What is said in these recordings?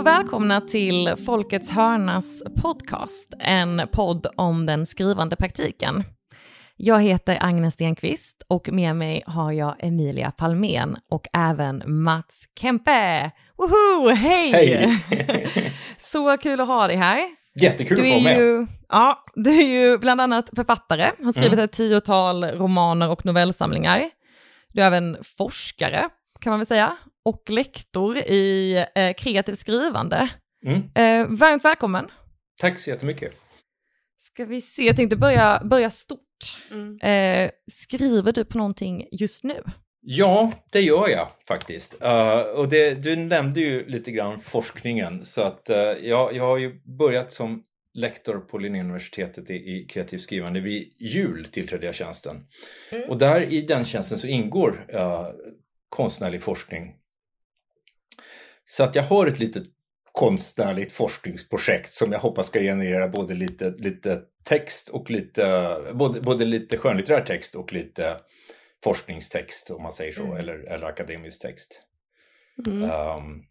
Och välkomna till Folkets hörnas podcast, en podd om den skrivande praktiken. Jag heter Agnes Stenqvist och med mig har jag Emilia Palmén och även Mats Kempe. Woho! Hej! Hej! Så kul att ha dig här. Jättekul Du att vara med. ju, ja, du är ju bland annat författare, har skrivit Mm. ett tiotal romaner och novellsamlingar. Du är även forskare, kan man väl säga, och lektor i eh, kreativt skrivande. Mm. Eh, varmt välkommen. Tack så jättemycket. Ska vi se, jag tänkte börja, börja stort. Mm. Eh, skriver du på någonting just nu? Ja, det gör jag faktiskt. Eh, och det, du nämnde ju lite grann forskningen så att eh, jag, jag har ju börjat som lektor på Linnéuniversitetet i, i kreativt skrivande. Vid jul tillträdde jag tjänsten. Och där i den tjänsten så ingår uh, konstnärlig forskning. Så att jag har ett litet konstnärligt forskningsprojekt som jag hoppas ska generera både lite, lite text och lite, både, både lite skönlitterär text och lite forskningstext om man säger så, Mm. eller, eller akademisk text. Mm. Um,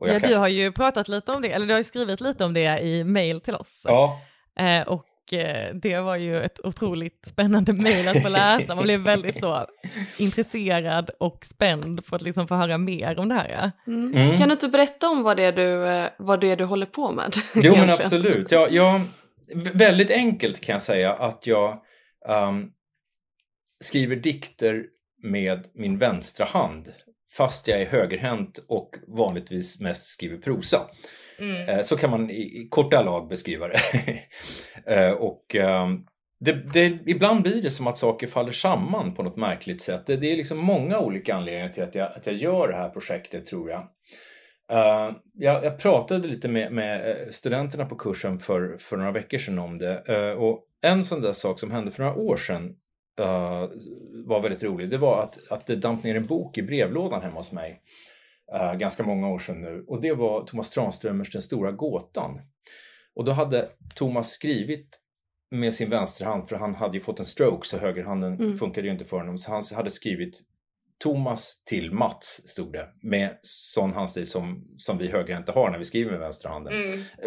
och jag Ja, kan- du har ju pratat lite om det, eller du har ju skrivit lite om det i mail till oss. ja, Eh, och eh, det var ju ett otroligt spännande mail att få läsa. Man blev väldigt så intresserad och spänd på att liksom få höra mer om det här. Mm. Mm. Kan du inte berätta om vad det är du, eh, vad det är du håller på med? Jo men absolut. Jag, jag, väldigt enkelt kan jag säga att jag ehm, skriver dikter med min vänstra hand fast jag är högerhänt och vanligtvis mest skriver prosa. Mm. Eh, så kan man i, i korta lag beskriva det. Eh, och ehm, det, det, ibland blir det som att saker faller samman på något märkligt sätt. Det, det är liksom många olika anledningar till att jag, att jag gör det här projektet tror jag. Uh, jag, jag pratade lite med, med studenterna på kursen för, för några veckor sedan om det. uh, och en sån där sak som hände för några år sedan uh, var väldigt rolig. Det var att, att det damp ner en bok i brevlådan hemma hos mig eh, ganska många år sedan nu. Och det var Thomas Tranströmers Den stora gåtan. Och då hade Thomas skrivit med sin vänsterhand, för han hade ju fått en stroke så högerhanden Mm. funkade ju inte för honom. Så han hade skrivit Thomas till Mats, stod det, med sån handstil som, som vi högerhänta har när vi skriver med vänsterhanden.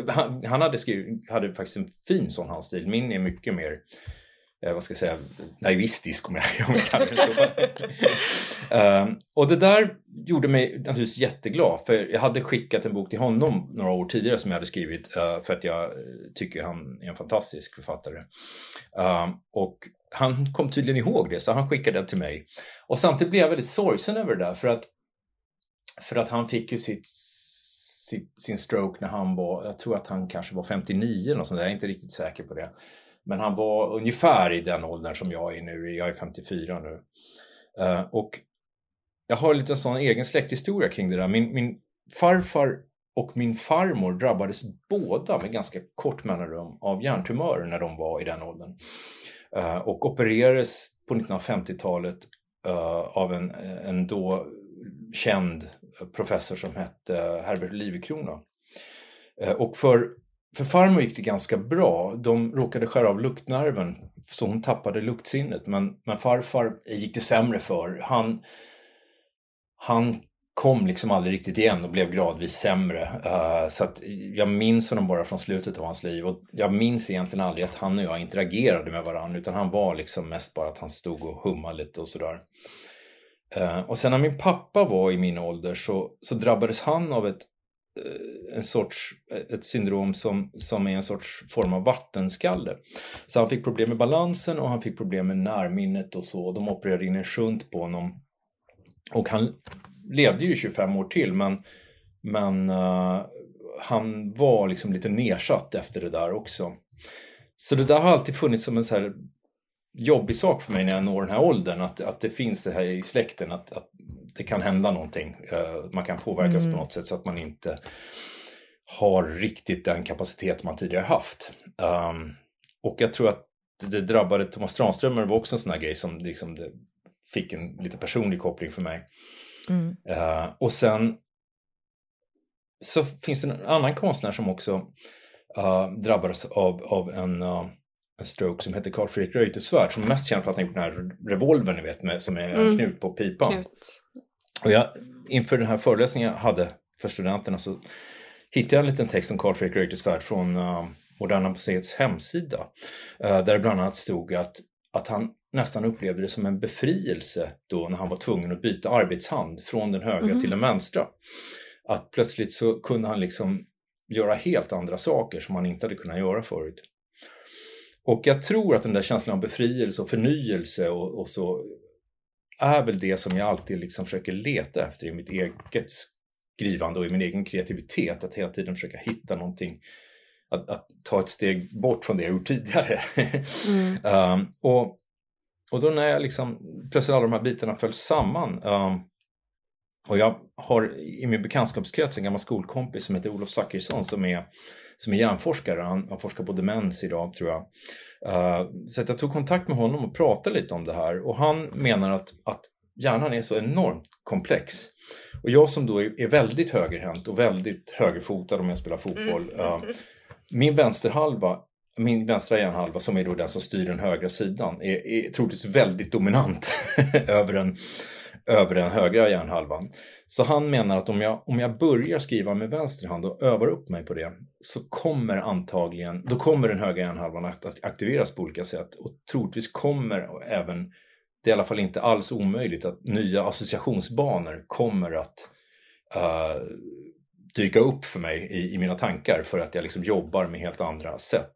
Han, han hade, skrivit, hade faktiskt en fin sån handstil. Min är mycket mer, eh, vad ska jag säga, naivistisk om jag, om jag kallar det så. Ehm, och det där gjorde mig naturligtvis jätteglad för jag hade skickat en bok till honom några år tidigare som jag hade skrivit eh, för att jag tycker han är en fantastisk författare. Ehm, och han kom tydligen ihåg det så han skickade den till mig. Och samtidigt blev jag väldigt sorgsen över det där för att, för att han fick ju sitt, sin stroke när han var, jag tror att han kanske var 59 eller något sånt där, jag är inte riktigt säker på det. Men han var ungefär i den åldern som jag är nu, jag är 54 nu. Eh, och jag har en liten sån egen släkthistoria kring det där. Min, min farfar och min farmor drabbades båda med ganska kort mellanrum av hjärntumörer när de var i den åldern. Eh, och opererades på 1950-talet eh, av en, en då känd professor som hette Herbert Livekrona. Och för, för farmor gick det ganska bra. De råkade skära av luktnerven så hon tappade luktsinnet. Men, men farfar gick det sämre för. Han, han kom liksom aldrig riktigt igen och blev gradvis sämre. Uh, så att jag minns honom bara från slutet av hans liv. Och jag minns egentligen aldrig att han och jag interagerade med varandra. Utan han var liksom mest bara att han stod och hummade lite och sådär. Uh, och sen när min pappa var i min ålder så, så drabbades han av ett, Eh, en sorts, eh, ett syndrom som, som är en sorts form av vattenskalle. Så han fick problem med balansen och han fick problem med närminnet och så. De opererade in en shunt på honom. Och han levde ju 25 år till men, men uh, han var liksom lite nedsatt efter det där också. Så det där har alltid funnits som en så här jobbig sak för mig när jag når den här åldern. Att, att det finns det här i släkten, att, att det kan hända någonting. Eh, man kan påverkas Mm. på något sätt så att man inte har riktigt den kapacitet man tidigare haft. Um, och jag tror att det drabbade Thomas Tranströmer var också en sån här grej som liksom det fick en lite personlig koppling för mig. Mm. Uh, och sen så finns det en annan konstnär som också uh, drabbades av, av en, uh, en stroke som heter Carl Fredrik Reuterswärd som är mest känd för att han gjort den här revolvern ni vet med, som är en mm. knut på pipan. Knut. Och jag, inför den här föreläsningen jag hade för studenterna så hittade jag en liten text om Carl Fredrik Reuterswärd från uh, Moderna Museets hemsida. Uh, där det bland annat stod att, att han nästan upplevde det som en befrielse då när han var tvungen att byta arbetshand från den högra mm. till den vänstra. Att plötsligt så kunde han liksom göra helt andra saker som han inte hade kunnat göra förut. Och jag tror att den där känslan av befrielse och förnyelse och, och så är väl det som jag alltid liksom försöker leta efter i mitt eget skrivande och i min egen kreativitet. Att hela tiden försöka hitta någonting, att, att ta ett steg bort från det jag gjort tidigare. Mm. um, och, och då när jag liksom, plötsligt alla de här bitarna föll samman um, och jag har i min bekantskapskrets en gammal skolkompis som heter Olof Zachrisson som är, som är hjärnforskare. Han, han forskar på demens idag tror jag. Uh, så jag tog kontakt med honom och pratade lite om det här och han menar att, att hjärnan är så enormt komplex. Och jag som då är, väldigt högerhänt och väldigt högerfotad om jag spelar fotboll. Mm. Uh, min vänsterhalva min vänstra hjärnhalva som är då den som styr den högra sidan är, är troligtvis väldigt dominant över den över den högra hjärnhalvan. Så han menar att om jag, om jag börjar skriva med vänster hand och övar upp mig på det så kommer antagligen, då kommer den högra hjärnhalvan att aktiveras på olika sätt och troligtvis kommer även, det är i alla fall inte alls omöjligt att nya associationsbanor kommer att uh, dyka upp för mig i, i mina tankar för att jag liksom jobbar med helt andra sätt.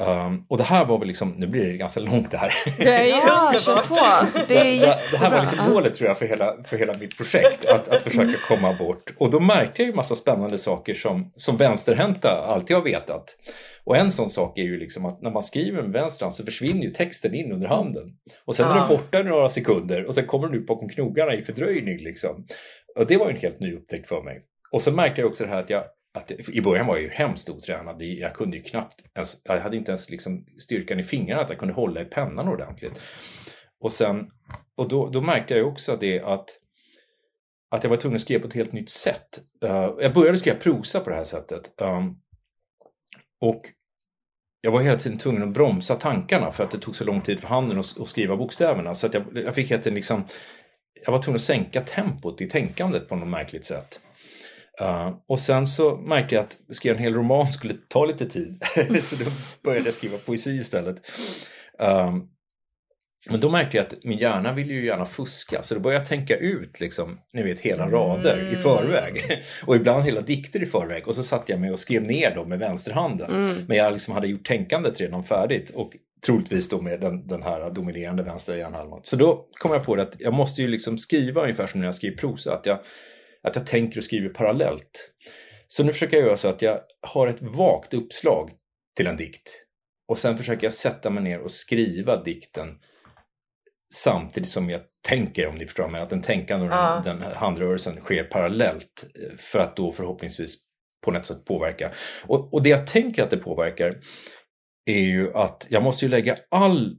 Um, och det här var väl liksom, nu blir det ganska långt det här. Ja, kör på! Det, är det, det här var liksom målet tror jag för hela, för hela mitt projekt, att, att försöka komma bort. Och då märkte jag ju massa spännande saker som, som vänsterhänta alltid har vetat. Och en sån sak är ju liksom att när man skriver med vänsterhand så försvinner ju texten in under handen. Och sen ja. är den borta några sekunder och sen kommer den ut bakom knogarna i fördröjning liksom. Och det var ju en helt ny upptäckt för mig. Och så märkte jag också det här att jag att I början var jag ju hemskt otränad. Jag kunde ju knappt, ens, jag hade inte ens liksom styrkan i fingrarna att jag kunde hålla i pennan ordentligt. Och sen, och då, då märkte jag också det att, att jag var tvungen att skriva på ett helt nytt sätt. Uh, jag började skriva prosa på det här sättet. Um, och jag var hela tiden tvungen att bromsa tankarna för att det tog så lång tid för handen att, att skriva bokstäverna. Så att jag, jag fick hela tiden liksom, jag var tvungen att sänka tempot i tänkandet på något märkligt sätt. Uh, och sen så märkte jag att skriva en hel roman skulle ta lite tid. så då började jag skriva poesi istället. Uh, men då märkte jag att min hjärna ville ju gärna fuska så då började jag tänka ut liksom, ni vet hela rader mm. i förväg. och ibland hela dikter i förväg. Och så satt jag med och skrev ner dem med vänsterhanden. Mm. Men jag liksom hade gjort tänkandet redan färdigt. Och troligtvis då med den, den här dominerande vänstra hjärnhalvan. Så då kom jag på det att jag måste ju liksom skriva ungefär som när jag skriver prosa. Att jag att jag tänker och skriver parallellt. Så nu försöker jag göra så att jag har ett vagt uppslag till en dikt. Och sen försöker jag sätta mig ner och skriva dikten samtidigt som jag tänker, om ni förstår mig, att den tänkande och ja. den, handrörelsen sker parallellt eh, för att då förhoppningsvis på något sätt påverka. Och, och det jag tänker att det påverkar är ju att jag måste ju lägga all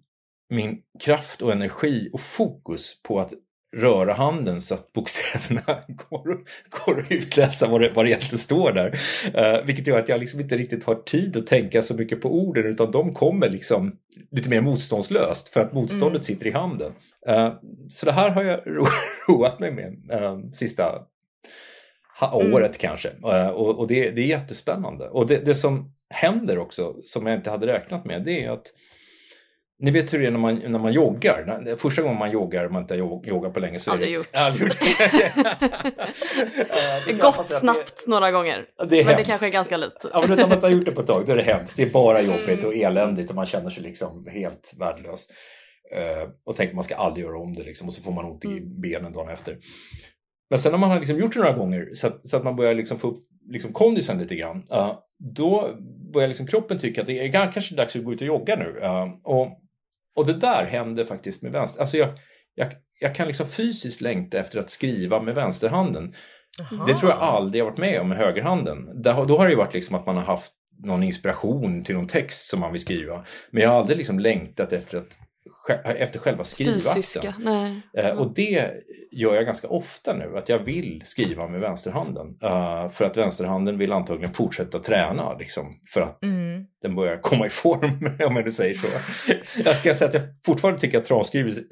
min kraft och energi och fokus på att röra handen så att bokstäverna går, går att utläsa vad det, vad det egentligen står där. Uh, vilket gör att jag liksom inte riktigt har tid att tänka så mycket på orden utan de kommer liksom lite mer motståndslöst för att motståndet mm. sitter i handen. Uh, så det här har jag ro roat mig med uh, sista mm. året kanske. och, och det, det, är jättespännande. Och det, det som händer också, som jag inte hade räknat med, det är att ni vet hur det är när man, när man joggar. Första gången man joggar, man inte har joggat på länge. Så Aldrig är det, gjort. Aldrig gjort. Gått snabbt det, några gånger. Det är men hemskt. det kanske är ganska lite. ja, men när man inte har gjort det på ett tag, då är det hemskt. Det är bara jobbigt och eländigt och man känner sig liksom helt värdelös. Uh, och tänker man ska aldrig göra om det liksom, och så får man ont i mm. benen dagen efter. Men sen när man har liksom gjort det några gånger så att, så att man börjar liksom få upp liksom kondisen lite grann. Uh, då börjar liksom kroppen tycka att det är kanske dags att gå ut och jogga nu. Uh, och och det där händer faktiskt med vänster. Alltså jag, jag, jag kan liksom fysiskt längta efter att skriva med vänsterhanden. Aha. Det tror jag aldrig jag varit med om med högerhanden. Då har det ju varit liksom att man har haft någon inspiration till någon text som man vill skriva. Men jag har aldrig liksom längtat efter att efter själva skrivakten. Eh, och det gör jag ganska ofta nu, att jag vill skriva med vänsterhanden. Uh, för att vänsterhanden vill antagligen fortsätta träna, liksom, för att mm. den börjar komma i form, om jag nu säger så. jag ska säga att jag fortfarande tycker att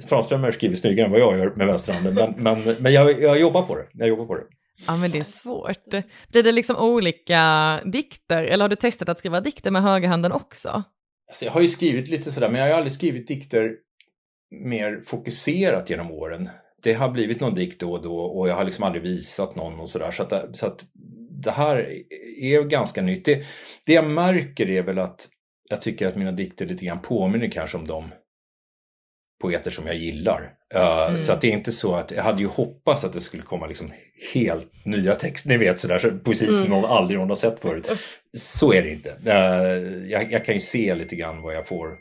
Tranströmer skriver snyggare än vad jag gör med vänsterhanden, men, men, men jag, jag, jobbar på det. jag jobbar på det. Ja men det är svårt. Blir det liksom olika dikter, eller har du testat att skriva dikter med högerhanden också? Alltså jag har ju skrivit lite sådär, men jag har aldrig skrivit dikter mer fokuserat genom åren. Det har blivit någon dikt då och då och jag har liksom aldrig visat någon och sådär. Så, att, så att det här är ganska nytt. Det, det jag märker är väl att jag tycker att mina dikter lite grann påminner kanske om de poeter som jag gillar. Uh, mm. Så att det är inte så att jag hade ju hoppats att det skulle komma liksom helt nya texter, ni vet sådär, så poesi som mm. någon aldrig någon har sett förut. Så är det inte. Uh, jag, jag, kan ju se lite grann vad jag får,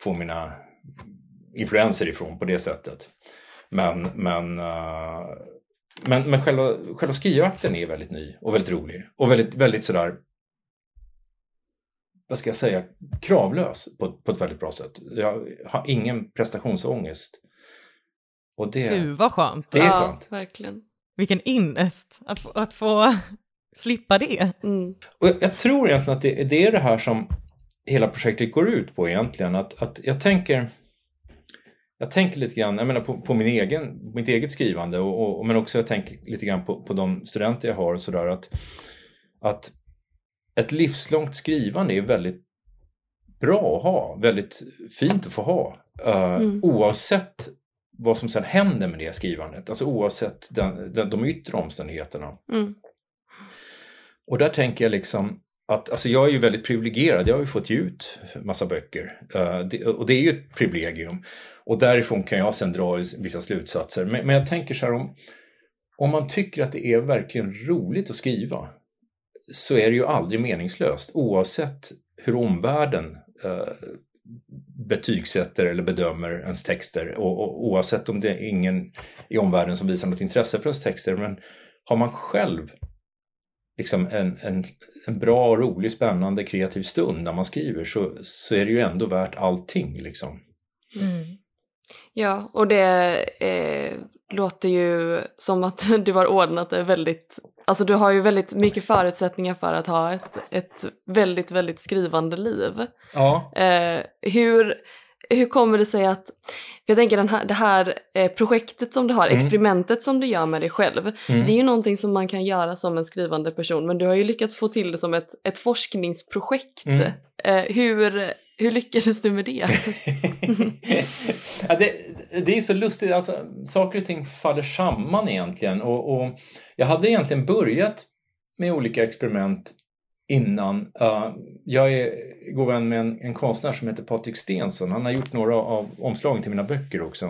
får mina influenser ifrån på det sättet. Men, men, uh, men, men själva, själva skrivakten är väldigt ny och väldigt rolig och väldigt, väldigt sådär vad ska jag säga, kravlös på, på ett väldigt bra sätt. Jag har ingen prestationsångest. Och det, Gud vad skönt. Det är ja, skönt. Verkligen. Vilken innest att få, att få slippa det. Mm. Och jag, tror egentligen att det, det, är det här som hela projektet går ut på egentligen. Att, att jag tänker jag tänker lite grann jag menar, på, på min egen, mitt eget skrivande och, och, men också jag tänker lite grann på, på de studenter jag har och sådär att, att ett livslångt skrivande är väldigt bra att ha, väldigt fint att få ha. Uh, mm. Oavsett vad som sen händer med det skrivandet, alltså oavsett den, den, de yttre omständigheterna. Mm. Och där tänker jag liksom att, alltså jag är ju väldigt privilegierad, jag har ju fått ge ut massa böcker. Uh, det, och det är ju ett privilegium. Och därifrån kan jag sen dra vissa slutsatser. Men, men jag tänker så här om, om man tycker att det är verkligen roligt att skriva så är det ju aldrig meningslöst oavsett hur omvärlden eh, betygsätter eller bedömer ens texter och, och, oavsett om det är ingen i omvärlden som visar något intresse för ens texter. Men har man själv liksom en, en, en bra, rolig, spännande, kreativ stund när man skriver så, så är det ju ändå värt allting. Liksom. Mm. Ja, och det eh, låter ju som att du har ordnat det väldigt, alltså du har ju väldigt mycket förutsättningar för att ha ett, ett väldigt, väldigt skrivande liv. Ja. Eh, hur, hur kommer det sig att, för jag tänker den här, det här eh, projektet som du har, mm. experimentet som du gör med dig själv, mm. det är ju någonting som man kan göra som en skrivande person men du har ju lyckats få till det som ett, ett forskningsprojekt. Mm. Eh, hur, hur lyckades du med det? ja, det? Det är så lustigt, alltså, saker och ting faller samman egentligen. Och, och jag hade egentligen börjat med olika experiment innan. Uh, jag är god vän med en, en, konstnär som heter Patrik Stensson. Han har gjort några av omslagen till mina böcker också.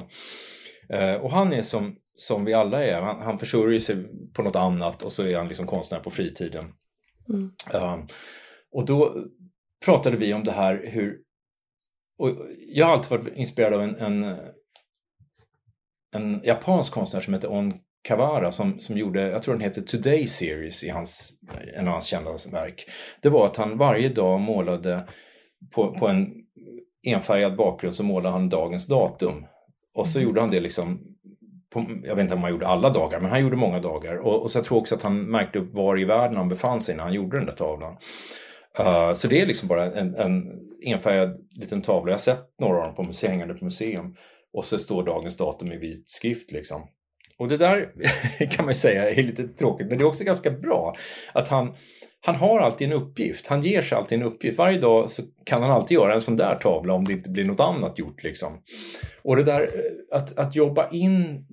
Uh, och han är som, som vi alla är, han, han försörjer sig på något annat och så är han liksom konstnär på fritiden. Mm. Uh, och då pratade vi om det här hur... Och jag har alltid varit inspirerad av en, en, en japansk konstnär som heter On Kawara som, som gjorde, jag tror den heter Today Series i hans, en av hans kända verk. Det var att han varje dag målade på, på en enfärgad bakgrund så målade han dagens datum. Och så mm. gjorde han det liksom på, jag vet inte om han gjorde alla dagar, men han gjorde många dagar. Och, och så jag tror också att han märkte upp var i världen han befann sig när han gjorde den där tavlan. Uh, så det är liksom bara en, en enfärgad liten tavla. Jag har sett några av dem på museum, hängande på museum. Och så står dagens datum i vit skrift liksom. Och det där kan man ju säga är lite tråkigt, men det är också ganska bra. Att han, han har alltid en uppgift. Han ger sig alltid en uppgift. Varje dag så kan han alltid göra en sån där tavla om det inte blir något annat gjort. Liksom. Och det där eh, att, att jobba in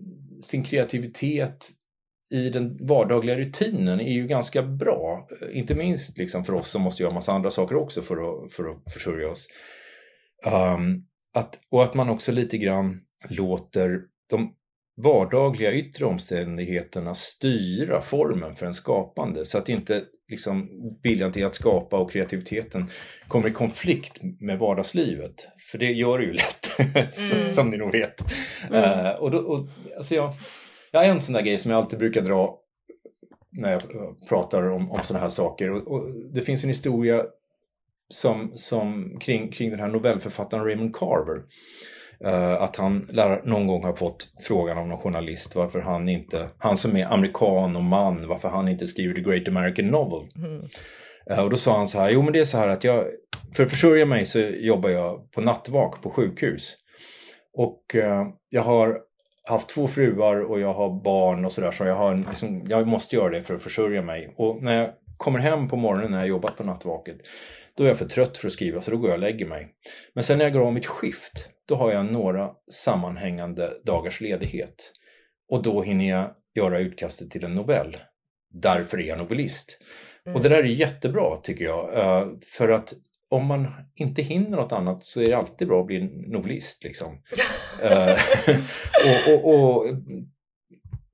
sin kreativitet i den vardagliga rutinen är ju ganska bra. Inte minst liksom för oss som måste göra massa andra saker också för att, för att försörja oss. Um, att, och att man också lite grann låter de vardagliga yttre omständigheterna styra formen för en skapande så att inte liksom, viljan till att skapa och kreativiteten kommer i konflikt med vardagslivet. För det gör det ju lätt, mm. som ni nog vet. Mm. Uh, och då, och, alltså jag, har en sån där grej som jag alltid brukar dra när jag pratar om, om sådana här saker. Och, och, det finns en historia som, som, kring, kring den här novellförfattaren Raymond Carver. Uh, att han lär, någon gång har fått frågan av någon journalist varför han inte, han som är amerikan och man, varför han inte skriver The Great American Novel. Mm. Uh, och då sa han så här, jo men det är så här att jag, för att försörja mig så jobbar jag på nattvak på sjukhus. Och uh, jag har haft två fruar och jag har barn och sådär så jag, har liksom, jag måste göra det för att försörja mig. Och när jag kommer hem på morgonen när jag jobbat på nattvaket då är jag för trött för att skriva så då går jag och lägger mig. Men sen när jag går av mitt skift då har jag några sammanhängande dagars ledighet. Och då hinner jag göra utkastet till en novell. Därför är jag novellist. Mm. Och det där är jättebra tycker jag. Eh, för att om man inte hinner något annat så är det alltid bra att bli novellist. Liksom. Eh, och, och, och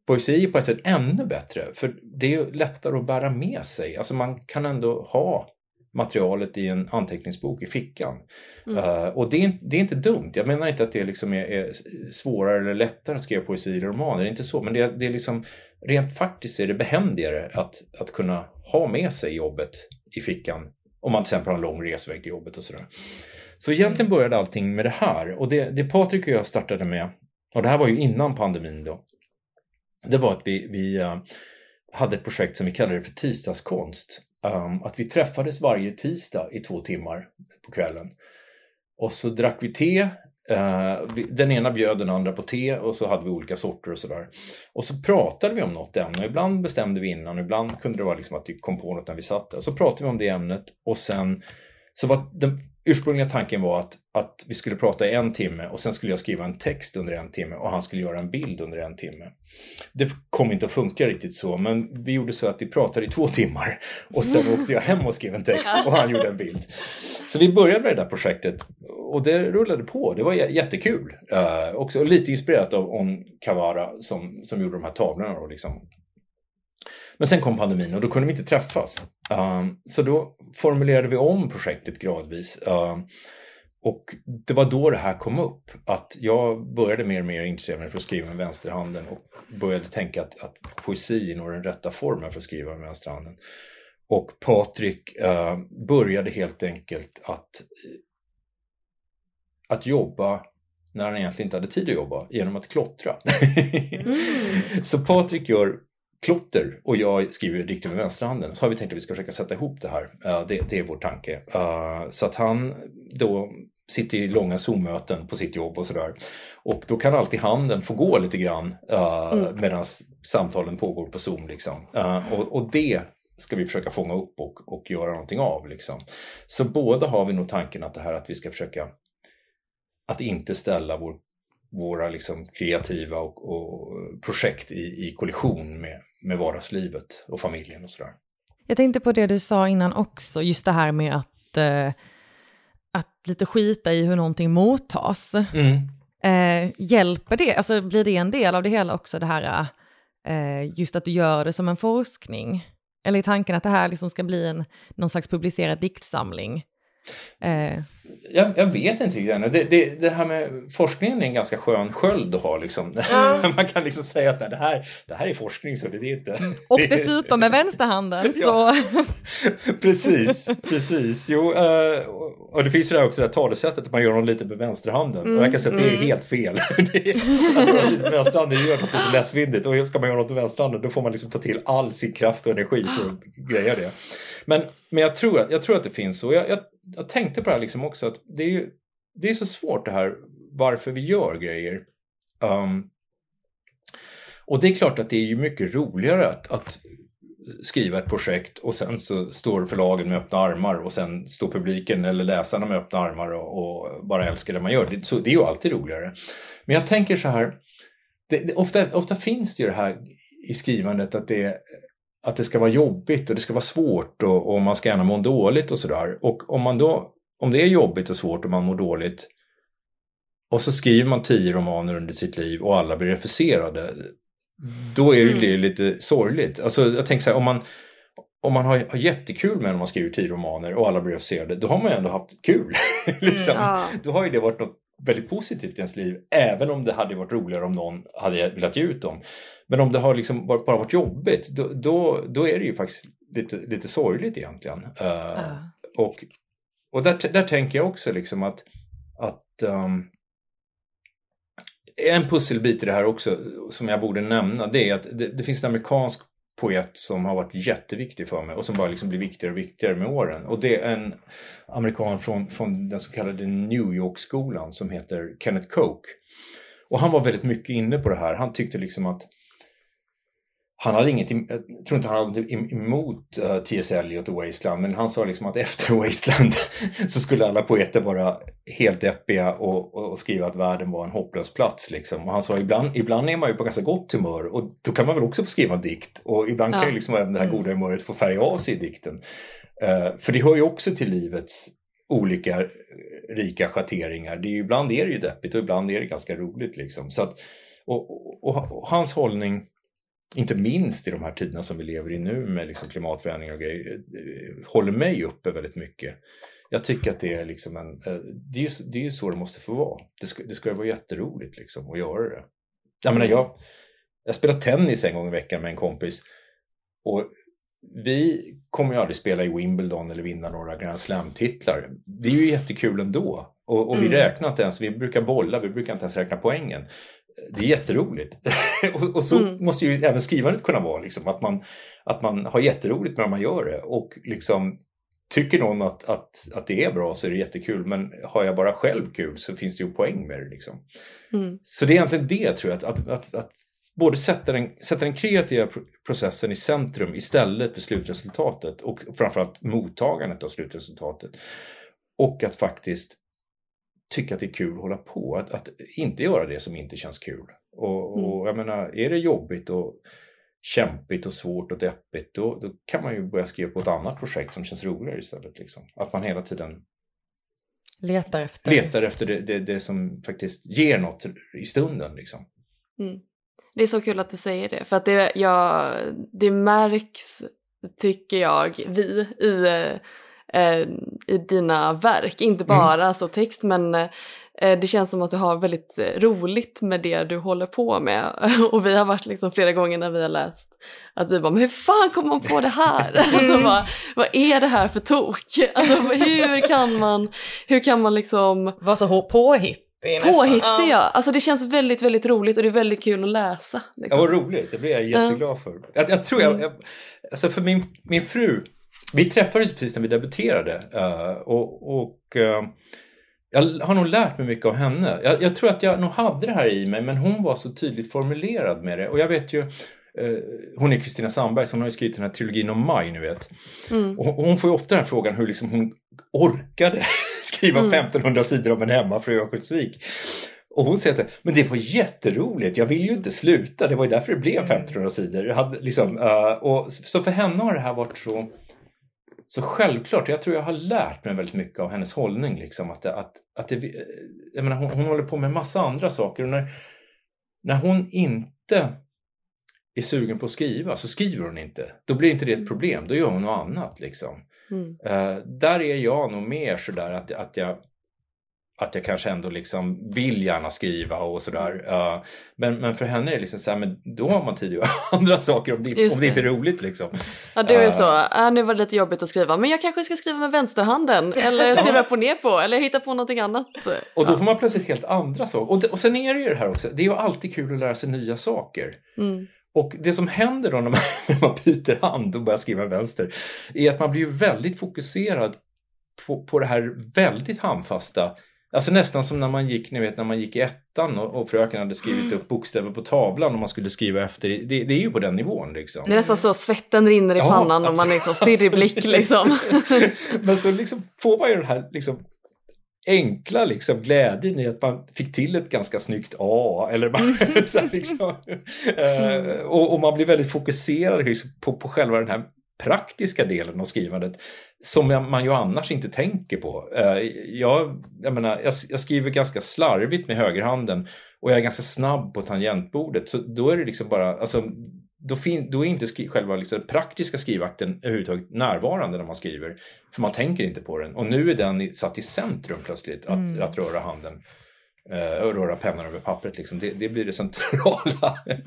poesi är på ett sätt ännu bättre för det är lättare att bära med sig. Alltså man kan ändå ha materialet i en anteckningsbok i fickan. Mm. Uh, och det är, det är, inte dumt. Jag menar inte att det liksom är, är, svårare eller lättare att skriva poesi eller romaner. Det är inte så. Men det, det är liksom, rent faktiskt är det behändigare att, att kunna ha med sig jobbet i fickan. Om man till exempel har en lång resväg till jobbet och sådär. Så egentligen började allting med det här. Och det, det Patrik och jag startade med, och det här var ju innan pandemin då. Det var att vi, vi eh, hade ett projekt som vi kallade för tisdagskonst um, att vi träffades varje tisdag i två timmar på kvällen. Och så drack vi te. Eh, den ena bjöd den andra på te och så hade vi olika sorter och sådär. Och så pratade vi om något ämne. Ibland bestämde vi innan, ibland kunde det vara liksom att vi kom på något när vi satt där. Så pratade vi om det ämnet och sen så vad den ursprungliga tanken var att, att vi skulle prata i en timme och sen skulle jag skriva en text under en timme och han skulle göra en bild under en timme. Det kom inte att funka riktigt så, men vi gjorde så att vi pratade i två timmar och sen åkte jag hem och skrev en text och han gjorde en bild. Så vi började med det där projektet och det rullade på. Det var jättekul. Uh, också lite inspirerat av On Kawara som, som gjorde de här tavlorna. Då, liksom. Men sen kom pandemin och då kunde vi inte träffas. Um, så då formulerade vi om projektet gradvis. Um, och det var då det här kom upp, att jag började mer och mer intressera mig för att skriva med vänsterhanden och började tänka att, att poesi är nog den rätta formen för att skriva med vänsterhanden. Och Patrik uh, började helt enkelt att, att jobba när han egentligen inte hade tid att jobba, genom att klottra. mm. Så Patrik gör klotter och jag skriver dikter med vänsterhanden så har vi tänkt att vi ska försöka sätta ihop det här. Det, det, är vår tanke. Så att han då sitter i långa Zoom-möten på sitt jobb och sådär. Och då kan alltid handen få gå lite grann mm. medan samtalen pågår på Zoom. Liksom. Och, och, det ska vi försöka fånga upp och, och göra någonting av. Liksom. Så båda har vi nog tanken att det här att vi ska försöka att inte ställa vår våra liksom kreativa och, och projekt i, i kollision med, med vardagslivet och familjen och sådär. Jag tänkte på det du sa innan också, just det här med att, eh, att lite skita i hur någonting mottas. Mm. Eh, hjälper det, alltså blir det en del av det hela också, det här eh, just att du gör det som en forskning? Eller är tanken att det här liksom ska bli en, någon slags publicerad diktsamling? Eh. Jag, jag, vet inte riktigt ännu. Det, det, det, här med forskningen är en ganska skön sköld att ha. Liksom. Mm. Man kan liksom säga att det här, det här är forskning så det är inte. Och dessutom med vänsterhanden så. precis, precis. Jo, uh, och det finns ju där också det här talesättet att man gör något lite med vänsterhanden. Mm. Och jag kan säga att det är mm. helt fel. lite med vänsterhanden gör något lite lättvindigt. Och ska man göra något med vänsterhanden då får man liksom ta till all sin kraft och energi för att greja det. Men, men jag, tror, jag tror att det finns så. Jag, jag, jag tänkte på det här liksom också att det är, ju, det är så svårt det här varför vi gör grejer. Um, och det är klart att det är ju mycket roligare att, att skriva ett projekt och sen så står förlagen med öppna armar och sen står publiken eller läsarna med öppna armar och, och bara älskar det man gör. Det, så det är ju alltid roligare. Men jag tänker så här, det, det, ofta, ofta finns det ju det här i skrivandet att det, att det ska vara jobbigt och det ska vara svårt och, och man ska gärna må dåligt och sådär. Och om man då, om det är jobbigt och svårt och man mår dåligt och så skriver man tio romaner under sitt liv och alla blir refuserade. Då är det mm. lite sorgligt. Alltså jag tänker så här, om man, om man har, har jättekul med när man skriver tio romaner och alla blir refuserade, då har man ju ändå haft kul. liksom. mm, ja. Då har ju det varit något väldigt positivt i ens liv. Även om det hade varit roligare om någon hade velat ge ut dem. Men om det har liksom bara varit jobbigt då, då, då är det ju faktiskt lite, lite sorgligt egentligen. Uh, Och, och där, där tänker jag också liksom att, att um, en pusselbit i det här också som jag borde nämna det är att det, det finns en amerikansk poet som har varit jätteviktig för mig och som bara liksom blir viktigare och viktigare med åren. Och det är en amerikan från, från den så kallade New York-skolan som heter Kenneth Koch. Och han var väldigt mycket inne på det här. Han tyckte liksom att han hade inget, jag tror inte han hade något emot uh, eh, T.S. Eliot och Wasteland, men han sa liksom att efter Wasteland så skulle alla poeter vara helt deppiga och, och, och, skriva att världen var en hopplös plats. Liksom. Och han sa ibland, ibland är man ju på ganska gott humör och då kan man väl också få skriva en dikt och ibland ja. kan ju liksom även det här mm. goda humöret få färga av sig i dikten. Uh, för det hör ju också till livets olika rika schatteringar. Det är ju, ibland är det ju deppigt och ibland är det ganska roligt. Liksom. Så att, och, och, och hans hållning inte minst i de här tiderna som vi lever i nu med liksom klimatförändringar och grejer, eh, håller mig uppe väldigt mycket. Jag tycker att det är liksom en, eh, det är ju, det är ju så det måste få vara. Det ska, det ska vara jätteroligt liksom att göra det. Jag menar, jag, jag spelar tennis en gång i veckan med en kompis och vi kommer ju aldrig spela i Wimbledon eller vinna några Grand Slam-titlar. Det är ju jättekul ändå. Och, och vi mm. räknar inte ens, vi brukar bolla, vi brukar inte ens räkna poängen det är jätteroligt. och, och, så mm. måste ju även skrivandet kunna vara, liksom, att, man, att man har jätteroligt när man gör det. Och liksom, tycker någon att, att, att det är bra så är det jättekul, men har jag bara själv kul så finns det ju en poäng med det. Liksom. Mm. Så det är egentligen det, tror jag, att, att, att, att både sätta den, sätta den kreativa processen i centrum istället för slutresultatet och framförallt mottagandet av slutresultatet. Och att faktiskt tycka att det är kul att hålla på. Att, att inte göra det som inte känns kul. Och, mm. och jag menar, är det jobbigt och kämpigt och svårt och deppigt då, då kan man ju börja skriva på ett annat projekt som känns roligare istället. Liksom. Att man hela tiden letar efter, letar efter det, det, det som faktiskt ger något i stunden. Liksom. Mm. Det är så kul att du säger det, för att det, ja, det märks, tycker jag, vi i eh, i dina verk. Inte mm. bara mm. så text men eh, det känns som att du har väldigt eh, roligt med det du håller på med. Och vi har varit liksom flera gånger när vi har läst att vi bara, men hur fan kom man på det här? alltså bara, vad är det här för tok? Alltså hur kan man, hur kan man liksom... Vara så påhitt? Påhittig ja. Alltså det känns väldigt, väldigt roligt och det är väldigt kul att läsa. Liksom. Ja, vad roligt. Det blir jag jätteglad för. Jag, jag tror jag, mm. jag, alltså för min, min fru vi träffades precis när vi debuterade uh, och, och uh, jag har nog lärt mig mycket av henne. Jag, jag, tror att jag nog hade det här i mig men hon var så tydligt formulerad med det och jag vet ju uh, hon är Kristina Sandberg som har ju skrivit den här trilogin om maj, ni vet. Mm. Och hon får ju ofta den här frågan hur liksom hon orkade skriva mm. 1500 sidor om en hemmafru i Örnsköldsvik. Och hon säger att men det var jätteroligt, jag vill ju inte sluta, det var ju därför det blev 1500 sidor. hade, liksom, och, så för henne har det här varit så så självklart, jag tror jag har lärt mig väldigt mycket av hennes hållning. Liksom, att att, att det, jag menar, hon, hon håller på med massa andra saker och när, när hon inte är sugen på att skriva så skriver hon inte. Då blir inte det ett mm. problem, då gör hon något annat. Liksom. Mm. Uh, där är jag nog mer sådär att, att jag att jag kanske ändå liksom vill gärna skriva och sådär. Uh, men, men för henne är det liksom så här, men då har man tid att göra andra saker om det, om det inte är roligt liksom. Ja, du är uh, så, äh, nu var det lite jobbigt att skriva, men jag kanske ska skriva med vänsterhanden eller skriva på ner på eller hitta på någonting annat. Och då får man plötsligt helt andra saker. Och, och sen är det ju det här också, det är ju alltid kul att lära sig nya saker. Mm. Och det som händer då när man, när man byter hand och börjar skriva vänster är att man blir väldigt fokuserad på, på det här väldigt handfasta Alltså nästan som när man gick, ni vet när man gick i ettan och, och fröken hade skrivit mm. upp bokstäver på tavlan och man skulle skriva efter. Det, det är ju på den nivån liksom. Det är nästan så svetten rinner i ja, pannan och man är så stirrig blick liksom. Men så liksom får man ju den här liksom enkla liksom glädjen i att man fick till ett ganska snyggt A. Eller man, så liksom, mm. och, och, man blir väldigt fokuserad liksom på, på själva den här praktiska delen av skrivandet som man ju annars inte tänker på. Eh, jag, jag, menar, jag, jag skriver ganska slarvigt med högerhanden och jag är ganska snabb på tangentbordet så då är det liksom bara, alltså, då, fin, då är inte skri, själva liksom, praktiska skrivakten överhuvudtaget närvarande när man skriver. För man tänker inte på den. Och nu är den satt i centrum plötsligt, att, mm. att röra handen. Uh, och röra pennan över pappret, liksom. det, det blir det centrala.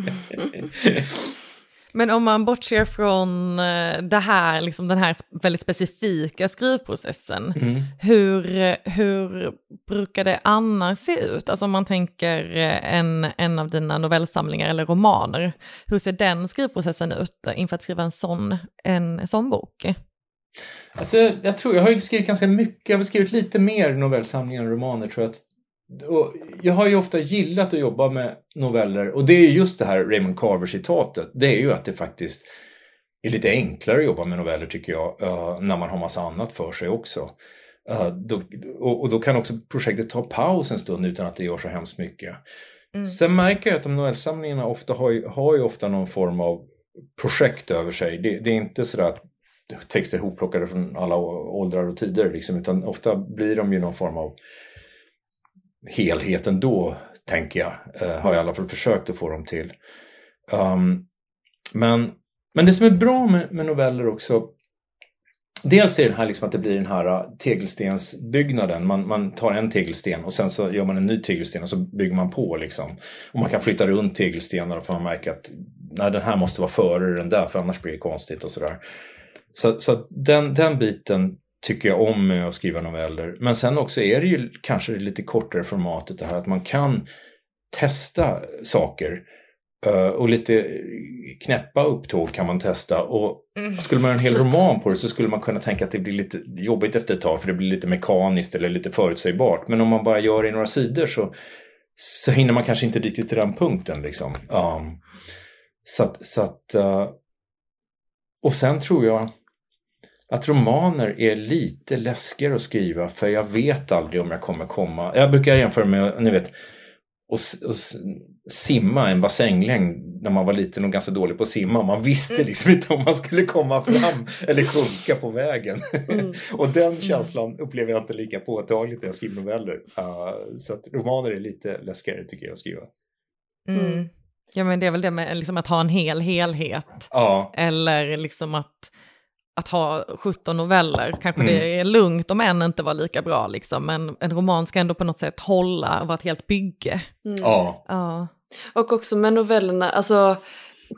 Men om man bortser från eh, det här, liksom den här väldigt specifika skrivprocessen, mm. hur, hur brukar det annars se ut? Alltså om man tänker eh, en, en av dina novellsamlingar eller romaner, hur ser den skrivprocessen ut inför att skriva en sån, en sån bok? Alltså, jag tror, jag har skrivit ganska mycket, jag har skrivit lite mer novellsamlingar och romaner tror jag. Och jag har ju ofta gillat att jobba med noveller och det är just det här Raymond Carver-citatet. Det är ju att det faktiskt är lite enklare att jobba med noveller tycker jag, uh, när man har massa annat för sig också. Och, och, då kan också projektet ta paus en stund utan att det gör så hemskt mycket. Mm. Sen märker jag att de novellsamlingarna ofta har, ju, har ju ofta någon form av projekt över sig. Det, det är inte sådär att texter hopplockade från alla åldrar och tider liksom, utan ofta blir de ju någon form av helhet ändå, tänker jag. Eh, har jag i alla fall försökt att få dem till. Um, men, men det som är bra med, med noveller också Dels är det här liksom att det blir den här eh, tegelstensbyggnaden. Man, man tar en tegelsten och sen så gör man en ny tegelsten och så bygger man på. Liksom. Och man kan flytta runt tegelstenar och man märka att nej, den här måste vara före den där för annars blir det konstigt och sådär. Så, så den, den biten tycker jag om med att skriva noveller. Men sen också är det ju kanske det lite kortare formatet det här att man kan testa saker. Uh, och lite knäppa upptåg kan man testa. Och mm. skulle man göra en hel roman på det så skulle man kunna tänka att det blir lite jobbigt efter ett tag för det blir lite mekaniskt eller lite förutsägbart. Men om man bara gör det i några sidor så, så hinner man kanske inte riktigt till den punkten. Liksom. Um, så att, så att uh, och sen tror jag att romaner är lite läskigare att skriva för jag vet aldrig om jag kommer komma. Jag brukar jämföra med, ni vet, att simma en bassänglängd när man var liten och ganska dålig på att simma. Man visste mm. liksom inte om man skulle komma fram eller sjunka på vägen. Mm. och den mm. känslan upplever jag inte lika påtagligt när jag skriver noveller. Uh, så att romaner är lite läskigare tycker jag att skriva. Mm. mm. Ja men det är väl det med liksom att ha en hel helhet. Ja. Eller liksom att att ha 17 noveller. Kanske mm. det är lugnt om en inte var lika bra, liksom. men en roman ska ändå på något sätt hålla och vara ett helt bygge. Mm. Ja. ja. Och också med novellerna, alltså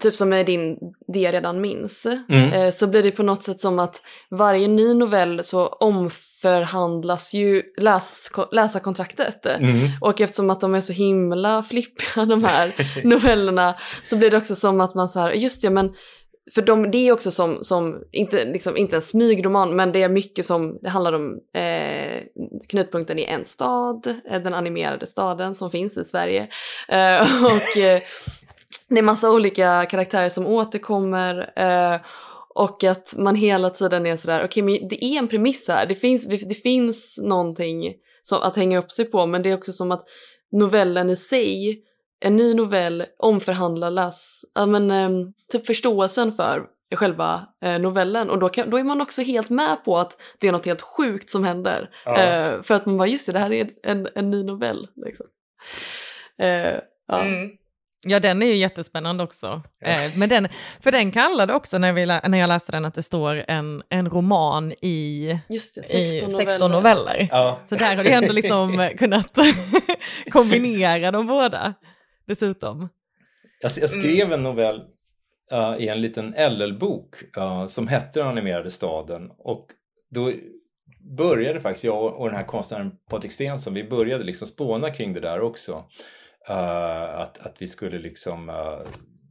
typ som med din Det jag redan minns, mm. eh, så blir det på något sätt som att varje ny novell så omförhandlas ju läs, läsarkontraktet. Mm. Och eftersom att de är så himla flippiga de här novellerna så blir det också som att man så här, just ja men för de, det är också som, som inte, liksom, inte en smygroman, men det är mycket som, det handlar om eh, knutpunkten i en stad, eh, den animerade staden som finns i Sverige. Eh, och eh, det är massa olika karaktärer som återkommer. Eh, och att man hela tiden är sådär, okej okay, men det är en premiss här, det finns, det finns någonting som, att hänga upp sig på, men det är också som att novellen i sig en ny novell omförhandlar läs, ja, men, eh, typ förståelsen för själva eh, novellen och då, kan, då är man också helt med på att det är något helt sjukt som händer. Ja. Eh, för att man bara, just det, det här är en, en ny novell. Liksom. Eh, ja. Mm. Ja, den är ju jättespännande också. Ja. Men den, för den kallade också när, vi, när jag läste den att det står en, en roman i, Just det, 16 i 16 noveller. noveller. Ja. Så där har du ändå liksom kunnat kombinera de båda dessutom. Jag, jag skrev en novell uh, i en liten LL-bok uh, som hette Den animerade staden och då började faktiskt jag och den här konstnären Patrik Stensson, vi började liksom spåna kring det där också. Uh, att, att vi skulle liksom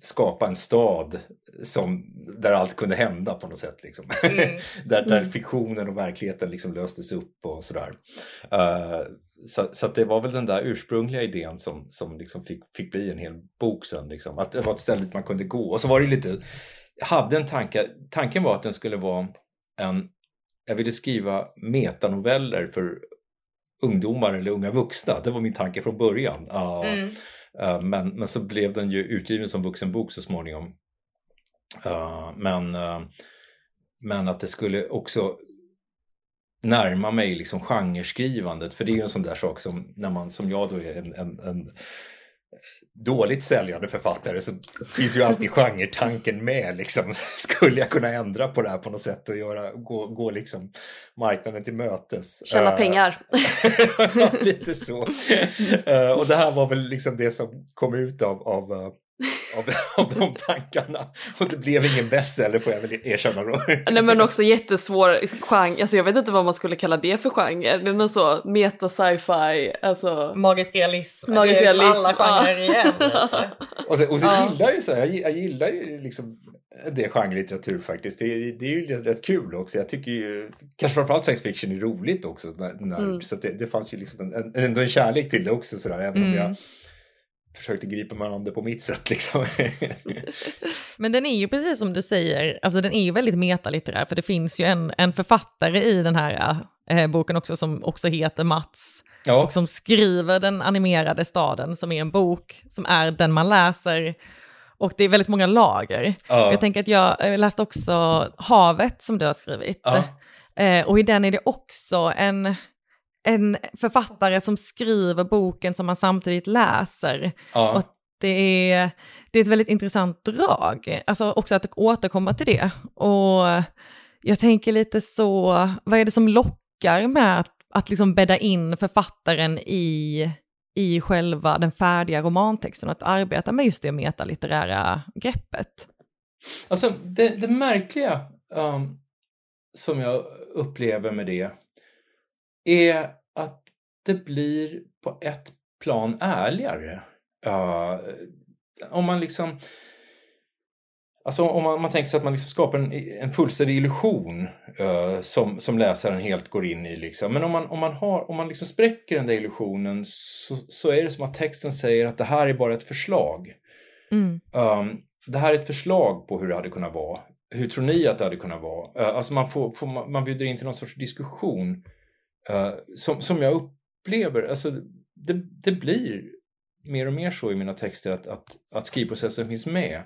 skapa en stad som, där allt kunde hända på något sätt. Liksom. Mm. där, där mm. fiktionen och verkligheten liksom löstes upp och sådär. Uh, så, så det var väl den där ursprungliga idén som, som liksom fick, fick bli en hel bok sen. Liksom. Att det var ett ställe dit man kunde gå. Och så var det lite, jag hade en tanke, tanken var att den skulle vara en, jag ville skriva metanoveller för ungdomar eller unga vuxna. Det var min tanke från början. Uh, mm. uh, men, men så blev den ju utgiven som vuxenbok så småningom. Uh, men, men att det skulle också närma mig liksom genreskrivandet. För det är ju en sån där sak som, när man, som jag då är en, en, en dåligt säljande författare så finns ju alltid genretanken med. Liksom. Skulle jag kunna ändra på det här på något sätt och göra, gå, gå liksom marknaden till mötes? Tjäna uh, pengar. lite så. Uh, och det här var väl liksom det som kom ut av, av uh, av, av de tankarna. Och det blev ingen bestseller får jag väl erkänna då. Nej men också jättesvår genre, alltså jag vet inte vad man skulle kalla det för genre. Det är någon så meta sci-fi, alltså. Magisk realism. Magisk realism. Alla genrer igen. och, så, och så ja. gillar jag ju så här, jag, jag gillar ju liksom det genrelitteratur faktiskt. Det, det, är ju rätt kul också. Jag tycker ju, kanske framförallt science fiction är roligt också. När, när, mm. Så det, det fanns ju liksom en, en, en kärlek till det också sådär. Även mm. om jag försökte gripa mig an det på mitt sätt liksom. Men den är ju precis som du säger, alltså den är ju väldigt metalitterär, för det finns ju en, en författare i den här äh, boken också som också heter Mats. Ja. Och som skriver Den animerade staden, som är en bok som är den man läser. Och det är väldigt många lager. Ja. Jag tänker att jag läste också Havet som du har skrivit. Ja. Eh, och i den är det också en en författare som skriver boken som man samtidigt läser. Ja. Och det är, det är ett väldigt intressant drag, alltså också att återkomma till det. Och jag tänker lite så, vad är det som lockar med att, att liksom bädda in författaren i, i själva den färdiga romantexten och att arbeta med just det metalitterära greppet? Alltså det, det märkliga um, som jag upplever med det är att det blir på ett plan ärligare. Uh, om man liksom... Alltså om man, man tänker sig att man liksom skapar en, en fullständig illusion uh, som, som läsaren helt går in i. Liksom. Men om man, om man, har, om man liksom spräcker den där illusionen så, så är det som att texten säger att det här är bara ett förslag. Mm. Um, det här är ett förslag på hur det hade kunnat vara. Hur tror ni att det hade kunnat vara? Uh, alltså man, får, får, man bjuder in till någon sorts diskussion Uh, som, som jag upplever, alltså det, det blir mer och mer så i mina texter att, att, att skrivprocessen finns med.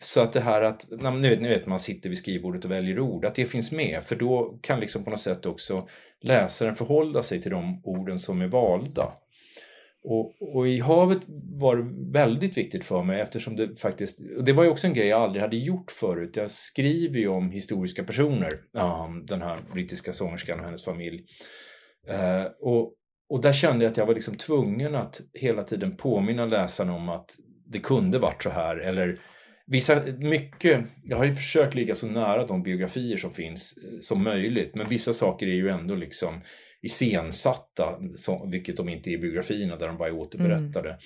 Så att det här att, ni vet, ni vet man sitter vid skrivbordet och väljer ord, att det finns med. För då kan liksom på något sätt också läsaren förhålla sig till de orden som är valda. Och, och, i havet var det väldigt viktigt för mig eftersom det faktiskt, och det var ju också en grej jag aldrig hade gjort förut. Jag skriver ju om historiska personer, um, den här brittiska sångerskan och hennes familj. Uh, och, och där kände jag att jag var liksom tvungen att hela tiden påminna läsarna om att det kunde varit så här eller Vissa, mycket, jag har ju försökt ligga så nära de biografier som finns eh, som möjligt men vissa saker är ju ändå liksom iscensatta, så, vilket de inte är i biografierna där de bara är återberättade. Mm.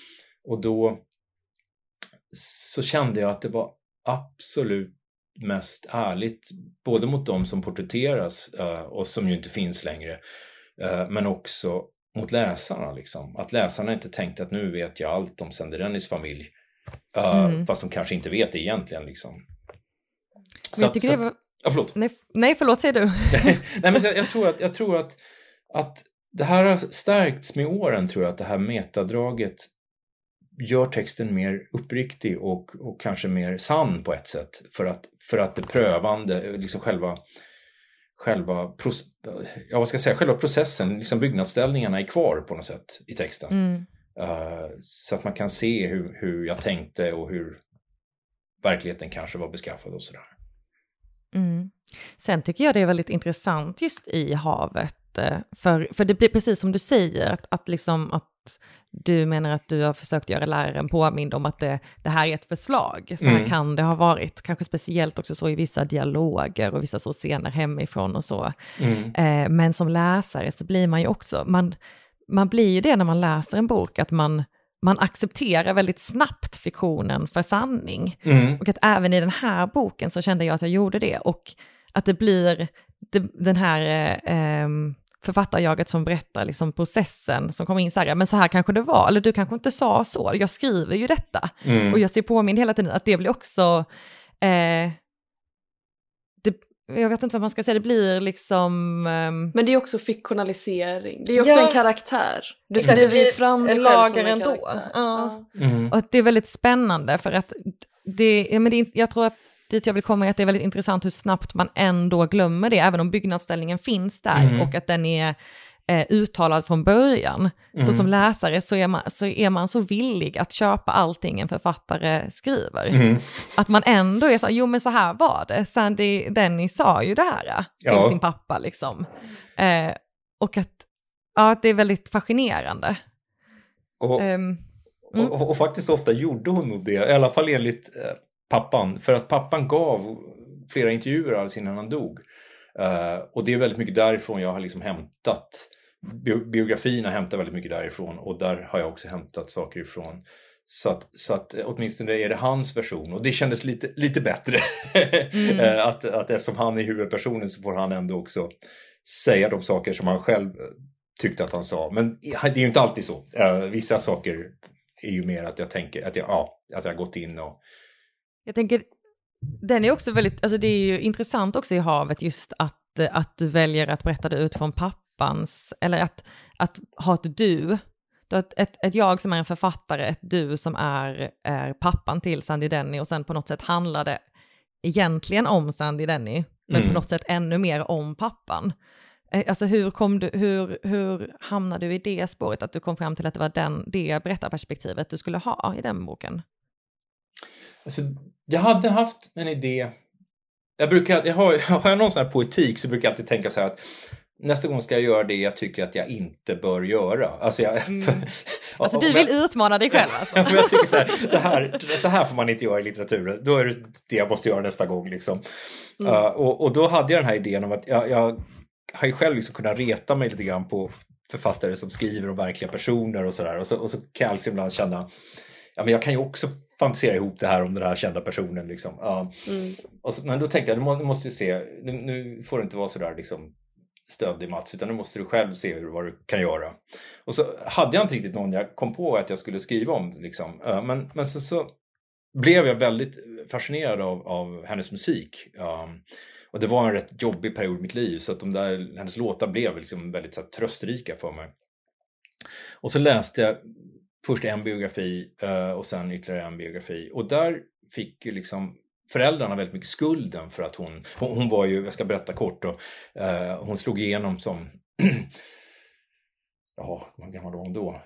Och då så kände jag att det var absolut mest ärligt, både mot de som porträtteras uh, och som ju inte finns längre, uh, men också mot läsarna. Liksom. Att läsarna inte tänkte att nu vet jag allt om Senderenis familj, uh, mm. fast de kanske inte vet det egentligen. Liksom. Så jag tycker så, det var... Ja, förlåt. Nej, nej, förlåt, säger du. nej, men jag, jag, tror att, jag tror att att det här har stärkts med åren tror jag, att det här metadraget gör texten mer uppriktig och, och kanske mer sann på ett sätt. För att, för att det prövande, liksom själva, själva, ja, vad ska jag säga, själva processen, liksom byggnadsställningarna är kvar på något sätt i texten. Mm. Uh, så att man kan se hur, hur jag tänkte och hur verkligheten kanske var beskaffad och sådär. Mm. Sen tycker jag det är väldigt intressant just i havet för, för det blir precis som du säger, att, att, liksom, att du menar att du har försökt göra läraren påmind om att det, det här är ett förslag. Så här mm. kan det ha varit, kanske speciellt också så i vissa dialoger och vissa så scener hemifrån och så. Mm. Eh, men som läsare så blir man ju också, man, man blir ju det när man läser en bok, att man, man accepterar väldigt snabbt fiktionen för sanning. Mm. Och att även i den här boken så kände jag att jag gjorde det. Och att det blir den här eh, ehm, författarjaget som berättar liksom processen som kommer in så här, men så här kanske det var, eller du kanske inte sa så, jag skriver ju detta. Mm. Och jag ser påminn hela tiden att det blir också, eh, det, jag vet inte vad man ska säga, det blir liksom... Um... Men det är också fiktionalisering, det är också ja. en karaktär. Du skriver ju fram dig själv som en ändå. karaktär. Ja. Mm. Och det är väldigt spännande för att det, ja, men det, jag tror att dit jag vill komma är att det är väldigt intressant hur snabbt man ändå glömmer det, även om byggnadsställningen finns där mm. och att den är eh, uttalad från början. Mm. Så som läsare så är, man, så är man så villig att köpa allting en författare skriver. Mm. Att man ändå är så jo men så här var det, Sandy Denny sa ju det här eh, till Ja. sin pappa liksom. Eh, och att, ja, att det är väldigt fascinerande. Och, Mm. och, och, och faktiskt ofta gjorde hon nog det, i alla fall enligt eh, pappan. För att pappan gav flera intervjuer alldeles innan han dog. Eh, och det är väldigt mycket därifrån jag har liksom hämtat. Bio, biografierna hämtar väldigt mycket därifrån och där har jag också hämtat saker ifrån. Så att, så att eh, åtminstone är det hans version och det kändes lite, lite bättre. Mm. Eh, att, att eftersom han är huvudpersonen så får han ändå också säga de saker som han själv tyckte att han sa. Men det är ju inte alltid så. Vissa saker är ju mer att jag tänker att jag, ja, att jag har gått in och... Jag tänker, den är också väldigt, alltså det är ju intressant också i havet just att, att du väljer att berätta det ut från pappans, eller att, att ha ett du. Ett, ett, ett jag som är en författare, ett du som är, är pappan till Sandy Denny och sen på något sätt handlar det egentligen om Sandy Denny, men Mm. på något sätt ännu mer om pappan. Eh, Alltså hur, kom du, hur, hur hamnade du i det spåret, att du kom fram till att det var den, det berättarperspektivet du skulle ha i den boken? Alltså, jag hade haft en idé. Jag brukar, jag har, har jag någon sån här poetik så brukar jag alltid tänka så här att nästa gång ska jag göra det jag tycker att jag inte bör göra. Alltså, jag, Alltså om du jag- vill utmana dig själv alltså? Jag tycker så här, det här, så här får man inte göra i litteraturen. Då är det det jag måste göra nästa gång. Liksom. Mm. Uh, och, och då hade jag den här idén om att jag, jag har ju själv liksom kunnat reta mig lite grann på författare som skriver om verkliga personer och sådär. Och så, och så kan jag liksom ibland känna, ja men jag kan ju också fantisera ihop det här om den här kända personen. Liksom. Ja. Mm. Så, men då tänkte jag, du må- du måste ju se, nu, nu får det inte vara sådär liksom stöddig Mats, utan nu måste du själv se hur, vad du kan göra. Och så hade jag inte riktigt någon jag kom på att jag skulle skriva om. Liksom. Eh, Men, men så, så blev jag väldigt fascinerad av, av hennes musik. Um, och det var en rätt jobbig period i mitt liv, så att de där, hennes låtar blev liksom väldigt så här, tröstrika för mig. Och så läste jag först en biografi eh, och sen ytterligare en biografi. Och där fick ju liksom föräldrarna väldigt mycket skulden för att hon, hon, hon var ju, jag ska berätta kort då, eh, hon slog igenom som, ja, hur gammal var hon då?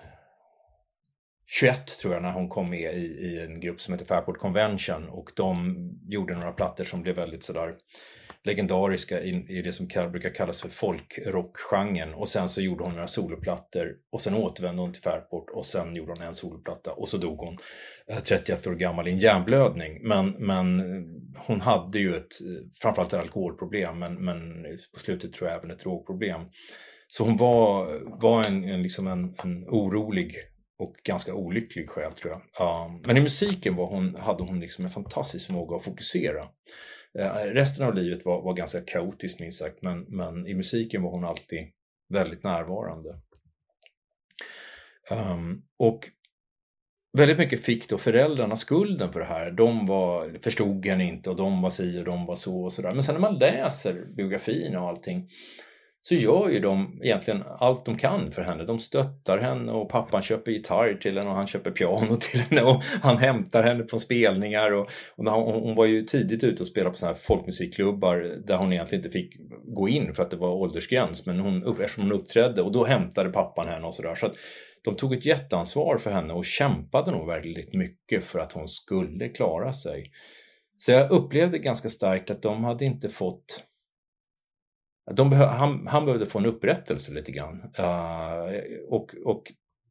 21 tror jag när hon kom med i, i en grupp som heter Fairport Convention och de gjorde några plattor som blev väldigt sådär legendariska i, i det som kall, brukar kallas för folkrockgenren och sen så gjorde hon några soloplattor och sen återvände hon till Fairport och sen gjorde hon en soloplatta och så dog hon eh, 31 år gammal i en hjärnblödning. Men, men eh, hon hade ju ett, eh, framförallt ett alkoholproblem men, men på slutet tror jag även ett drogproblem. Så hon var, var en, en, liksom en, en orolig och ganska olycklig själ tror jag. Um, men i musiken var hon, hade hon liksom en fantastisk förmåga att fokusera. Eh, resten av livet var, var ganska kaotiskt minst sagt, men, men i musiken var hon alltid väldigt närvarande. Um, och väldigt mycket fick då föräldrarna skulden för det här. De var, förstod henne inte och de var si och de var så och sådär. Men sen när man läser biografin och allting så gör ju de egentligen allt de kan för henne. De stöttar henne och pappan köper gitarr till henne och han köper piano till henne och han hämtar henne från spelningar. Och, och hon, hon var ju tidigt ute och spelade på sådana här folkmusikklubbar där hon egentligen inte fick gå in för att det var åldersgräns. Men hon, eftersom hon uppträdde och då hämtade pappan henne och sådär. Så att de tog ett jätteansvar för henne och kämpade nog väldigt mycket för att hon skulle klara sig. Så jag upplevde ganska starkt att de hade inte fått behö- han, han behövde få en upprättelse lite grann. Uh, och, och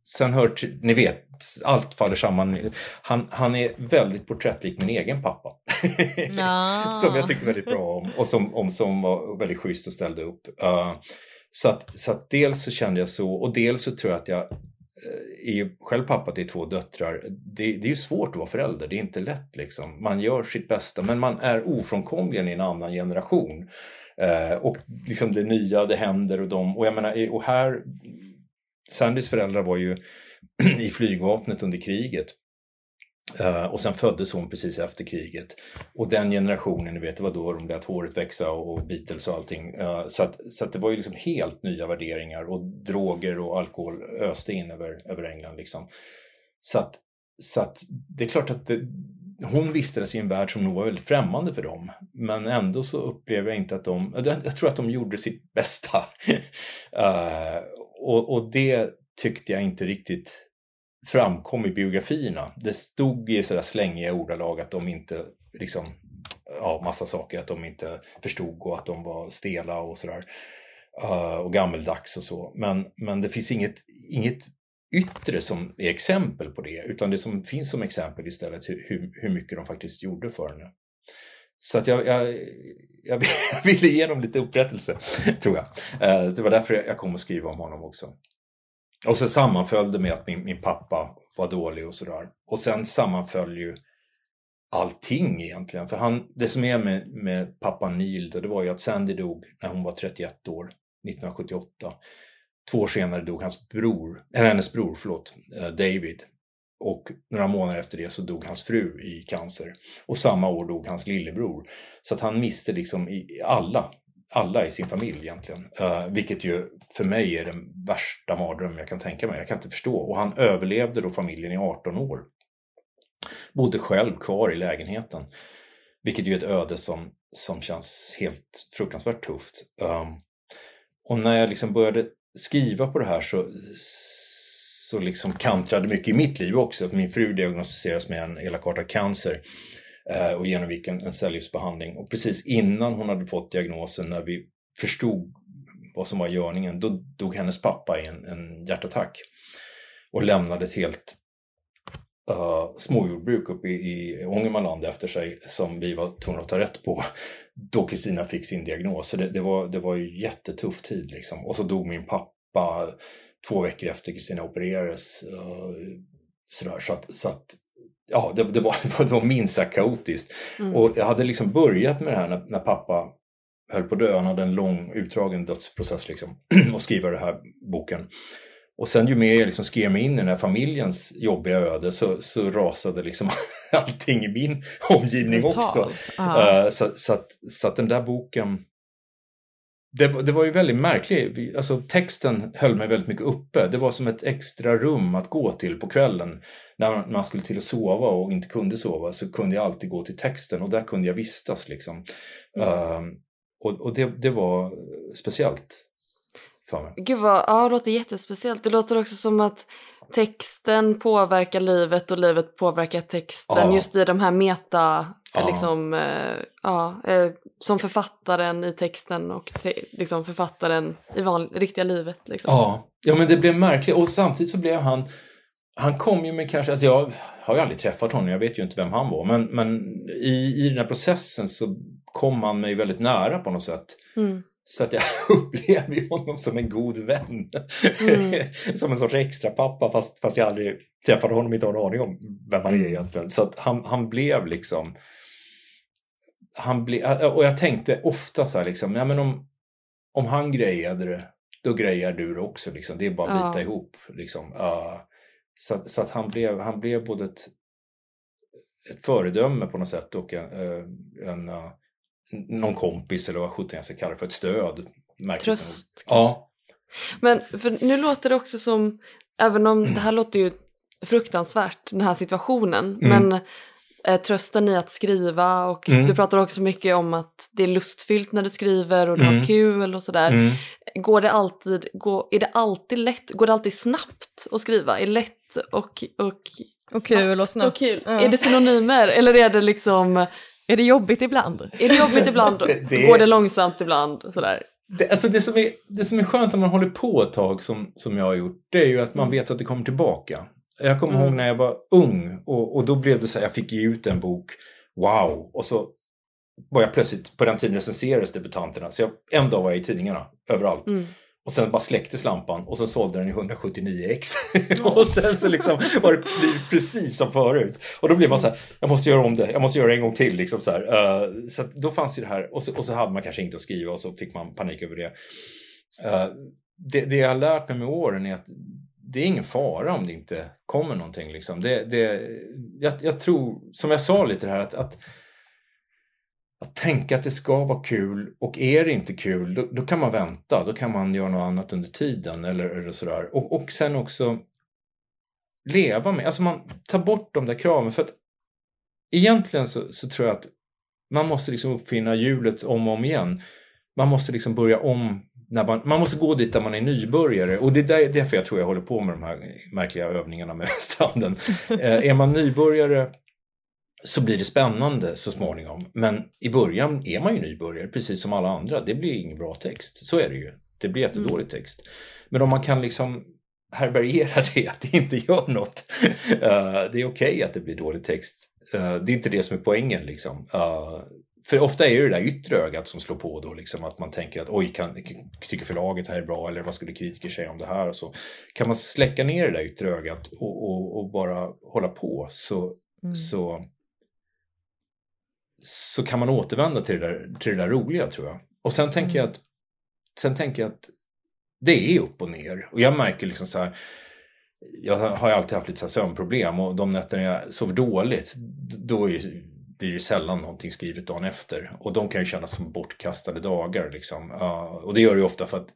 sen hör till, ni vet, allt faller samman. Han, han är väldigt porträttlik min egen pappa. Ja. som jag tyckte väldigt bra om och som, om, som var väldigt schysst och ställde upp. Uh, så, att, så att dels så kände jag så och dels så tror jag att jag eh, är ju själv pappa till två döttrar. Det, det är ju svårt att vara förälder, det är inte lätt liksom. Man gör sitt bästa men man är ofrånkomligen i en annan generation. Eh, och liksom det nya, det händer och de, och jag menar, och här, Sandys föräldrar var ju i flygvapnet under kriget. Eh, och sen föddes hon precis efter kriget. Och den generationen, ni vet, det var då de lät håret växa och, och Beatles och allting. Eh, så att, så att det var ju liksom helt nya värderingar och droger och alkohol öste in över, över England liksom. Så att, så att det är klart att det, hon vistades i en värld som nog var väldigt främmande för dem. Men ändå så upplever jag inte att de, jag tror att de gjorde sitt bästa. uh, och, och det tyckte jag inte riktigt framkom i biografierna. Det stod i sådär slängiga ordalag att de inte liksom, ja massa saker, att de inte förstod och att de var stela och sådär. Uh, eh, och gammeldags och så. Men, men det finns inget, inget yttre som är exempel på det, utan det som finns som exempel istället hur, hur mycket de faktiskt gjorde för henne. Så att jag, jag, jag, ville ge dem lite upprättelse, tror jag. Eh, det var därför jag kom att skriva om honom också. Och så sammanföll det med att min, min pappa var dålig och sådär. Och sen sammanföll ju allting egentligen. För han, det som är med, med pappa Neil då, det var ju att Sandy dog när hon var 31 år, 1978. Två år senare dog hans bror, eller hennes bror, förlåt, eh, David. Och några månader efter det så dog hans fru i cancer. Och samma år dog hans lillebror. Så att han miste liksom alla alla i sin familj egentligen. Uh, vilket ju för mig är den värsta mardröm jag kan tänka mig. Jag kan inte förstå. Och han överlevde då familjen i 18 år. Bodde själv kvar i lägenheten. Vilket ju är ett öde som, som känns helt fruktansvärt tufft. Um, och när jag liksom började skriva på det här så, så liksom kantrade mycket i mitt liv också. För min fru diagnostiserades med en elakartad cancer Eh, och genomgick en, en cellgiftsbehandling. Och precis innan hon hade fått diagnosen, när vi förstod vad som var görningen, då dog hennes pappa i en, en hjärtattack och lämnade ett helt uh, småjordbruk uppe i, i Ångermanland efter sig som vi var tvungna att ta rätt på då Kristina fick sin diagnos. Så det, det, var, det var ju jättetuff tid liksom. Och så dog min pappa två veckor efter Kristina opererades. Uh, sådär, så att, så att ja, det, det, var, det var minst sagt kaotiskt. Mm. Och jag hade liksom börjat med det här när, när pappa höll på att dö. Han hade en lång utdragen dödsprocess liksom, och skriva den här boken. Och sen ju mer jag liksom skrev mig in i den här familjens jobbiga öde så, så rasade liksom allting i min omgivning Brutalt. också. Uh, så, så, att, så att den där boken det, det, var ju väldigt märkligt. Alltså, texten höll mig väldigt mycket uppe. Det var som ett extra rum att gå till på kvällen. När man skulle till att sova och inte kunde sova så kunde jag alltid gå till texten och där kunde jag vistas. Liksom. Mm. Uh, och, och det, det, var speciellt för mig. Gud vad, ja det låter jättespeciellt. Det låter också som att texten påverkar livet och livet påverkar texten ja. just i de här meta, ja. liksom, eh, ja, eh, som författaren i texten och te liksom författaren i van, riktiga livet. Liksom. Ja. ja, men det blev märkligt och samtidigt så blev han han kom ju med kanske, alltså jag har ju aldrig träffat honom, jag vet ju inte vem han var, men, men i, i den här processen så kom han mig väldigt nära på något sätt. Mm. Så att jag upplever honom som en god vän. Mm. som en sorts extra pappa fast, fast jag aldrig träffade honom, inte har en aning om vem han är mm. egentligen. Så att han, han blev liksom... Han ble, och jag tänkte ofta så här liksom, ja men om, om han grejade det, då grejar du det också. Liksom. Det är bara att bita ja. ihop. Liksom. Uh, så, så, att han blev, han blev både ett, ett föredöme på något sätt och en, uh, en uh, någon kompis eller vad sjutton jag ska kalla det för, ett stöd. Tröst. Ja. Men för nu låter det också som, även om det här låter ju fruktansvärt, den här situationen, mm. men eh, trösten i att skriva och mm. du pratar också mycket om att det är lustfyllt när du skriver och du mm. har kul och sådär. Mm. Går det alltid, går, är det alltid lätt, går det alltid snabbt att skriva? Är det lätt och, och, och kul och snabbt? Och kul. Ja. Är det synonymer eller är det liksom är det jobbigt ibland? Är det jobbigt ibland? det, det, Går det långsamt ibland? Sådär. Det, alltså det, som är, det som är skönt när man håller på ett tag som, som jag har gjort, det är ju att man mm. vet att det kommer tillbaka. Jag kommer mm. ihåg när jag var ung och, och då blev det så här, jag fick ge ut en bok, wow, och så var jag plötsligt, på den tiden recenserades debutanterna, så jag, en dag var jag i tidningarna, överallt. Mm. Och sen bara släcktes lampan och så sålde den i 179 ex. och sen så liksom var det precis som förut. Och då blev man så här, jag måste göra om det, jag måste göra det en gång till. Liksom så uh, så då fanns ju det här, och så, och så hade man kanske inget att skriva och så fick man panik över det. Uh, det, det jag har lärt mig med åren är att det är ingen fara om det inte kommer någonting. Liksom. Det, det, jag, jag tror, som jag sa lite här, att, att att tänka att det ska vara kul och är det inte kul då, då, kan man vänta, då kan man göra något annat under tiden eller, eller sådär. Och, och sen också leva med, alltså man tar bort de där kraven för att egentligen så, så tror jag att man måste liksom uppfinna hjulet om och om igen. Man måste liksom börja om när man, man måste gå dit där man är nybörjare och det är där, därför jag tror jag håller på med de här märkliga övningarna med stranden. Eh, är man nybörjare så blir det spännande så småningom. Men i början är man ju nybörjare precis som alla andra. Det blir ingen bra text. Så är det ju. Det blir jättedålig mm. text. Men om man kan liksom härbärgera det, att det inte gör något. Uh, det är okej okay att det blir dålig text. Uh, det är inte det som är poängen liksom. Uh, för ofta är det det där yttre ögat som slår på då, liksom att man tänker att oj, kan, tycker förlaget här är bra eller vad skulle kritiker säga om det här? Och så kan man släcka ner det där yttre ögat och, och, och bara hålla på så, mm. så, så kan man återvända till det, där, till det där roliga tror jag. Och sen tänker mm. jag att sen tänker jag att det är upp och ner. Och jag märker liksom så här jag har ju alltid haft lite så sömnproblem och de nätter jag sover dåligt då är blir det sällan någonting skrivet dagen efter. Och de kan ju kännas som bortkastade dagar. Liksom. Uh, och det gör det ju ofta för att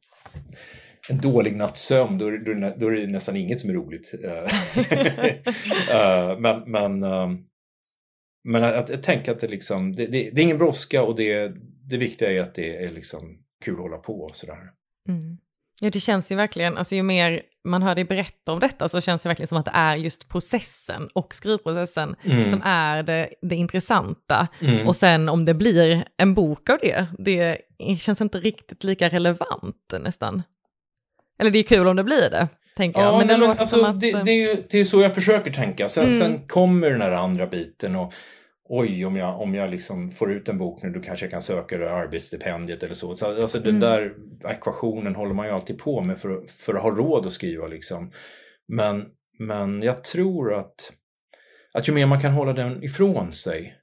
en dålig natts sömn, då, då, då är det nästan inget som är roligt. uh, men men, uh, men att, att, tänka att det, liksom, det, det, det är ingen brådska och det, det viktiga är att det är liksom kul att hålla på och sådär. Mm. Ja, det känns ju verkligen, alltså ju mer man hör dig berätta om detta så känns det verkligen som att det är just processen och skrivprocessen mm. som är det, det intressanta. Mm. Och sen om det blir en bok av det, det känns inte riktigt lika relevant nästan. Eller det är kul om det blir det, tänker jag. men det, men, alltså, att... det, det, är ju, det är så jag försöker tänka. Sen, mm. sen kommer den här andra biten och oj, om jag, om jag liksom får ut en bok nu då kanske jag kan söka det arbetsstipendiet eller så. så alltså den mm. där ekvationen håller man ju alltid på med för, för att ha råd att skriva liksom. Men, men jag tror att, att ju mer man kan hålla den ifrån sig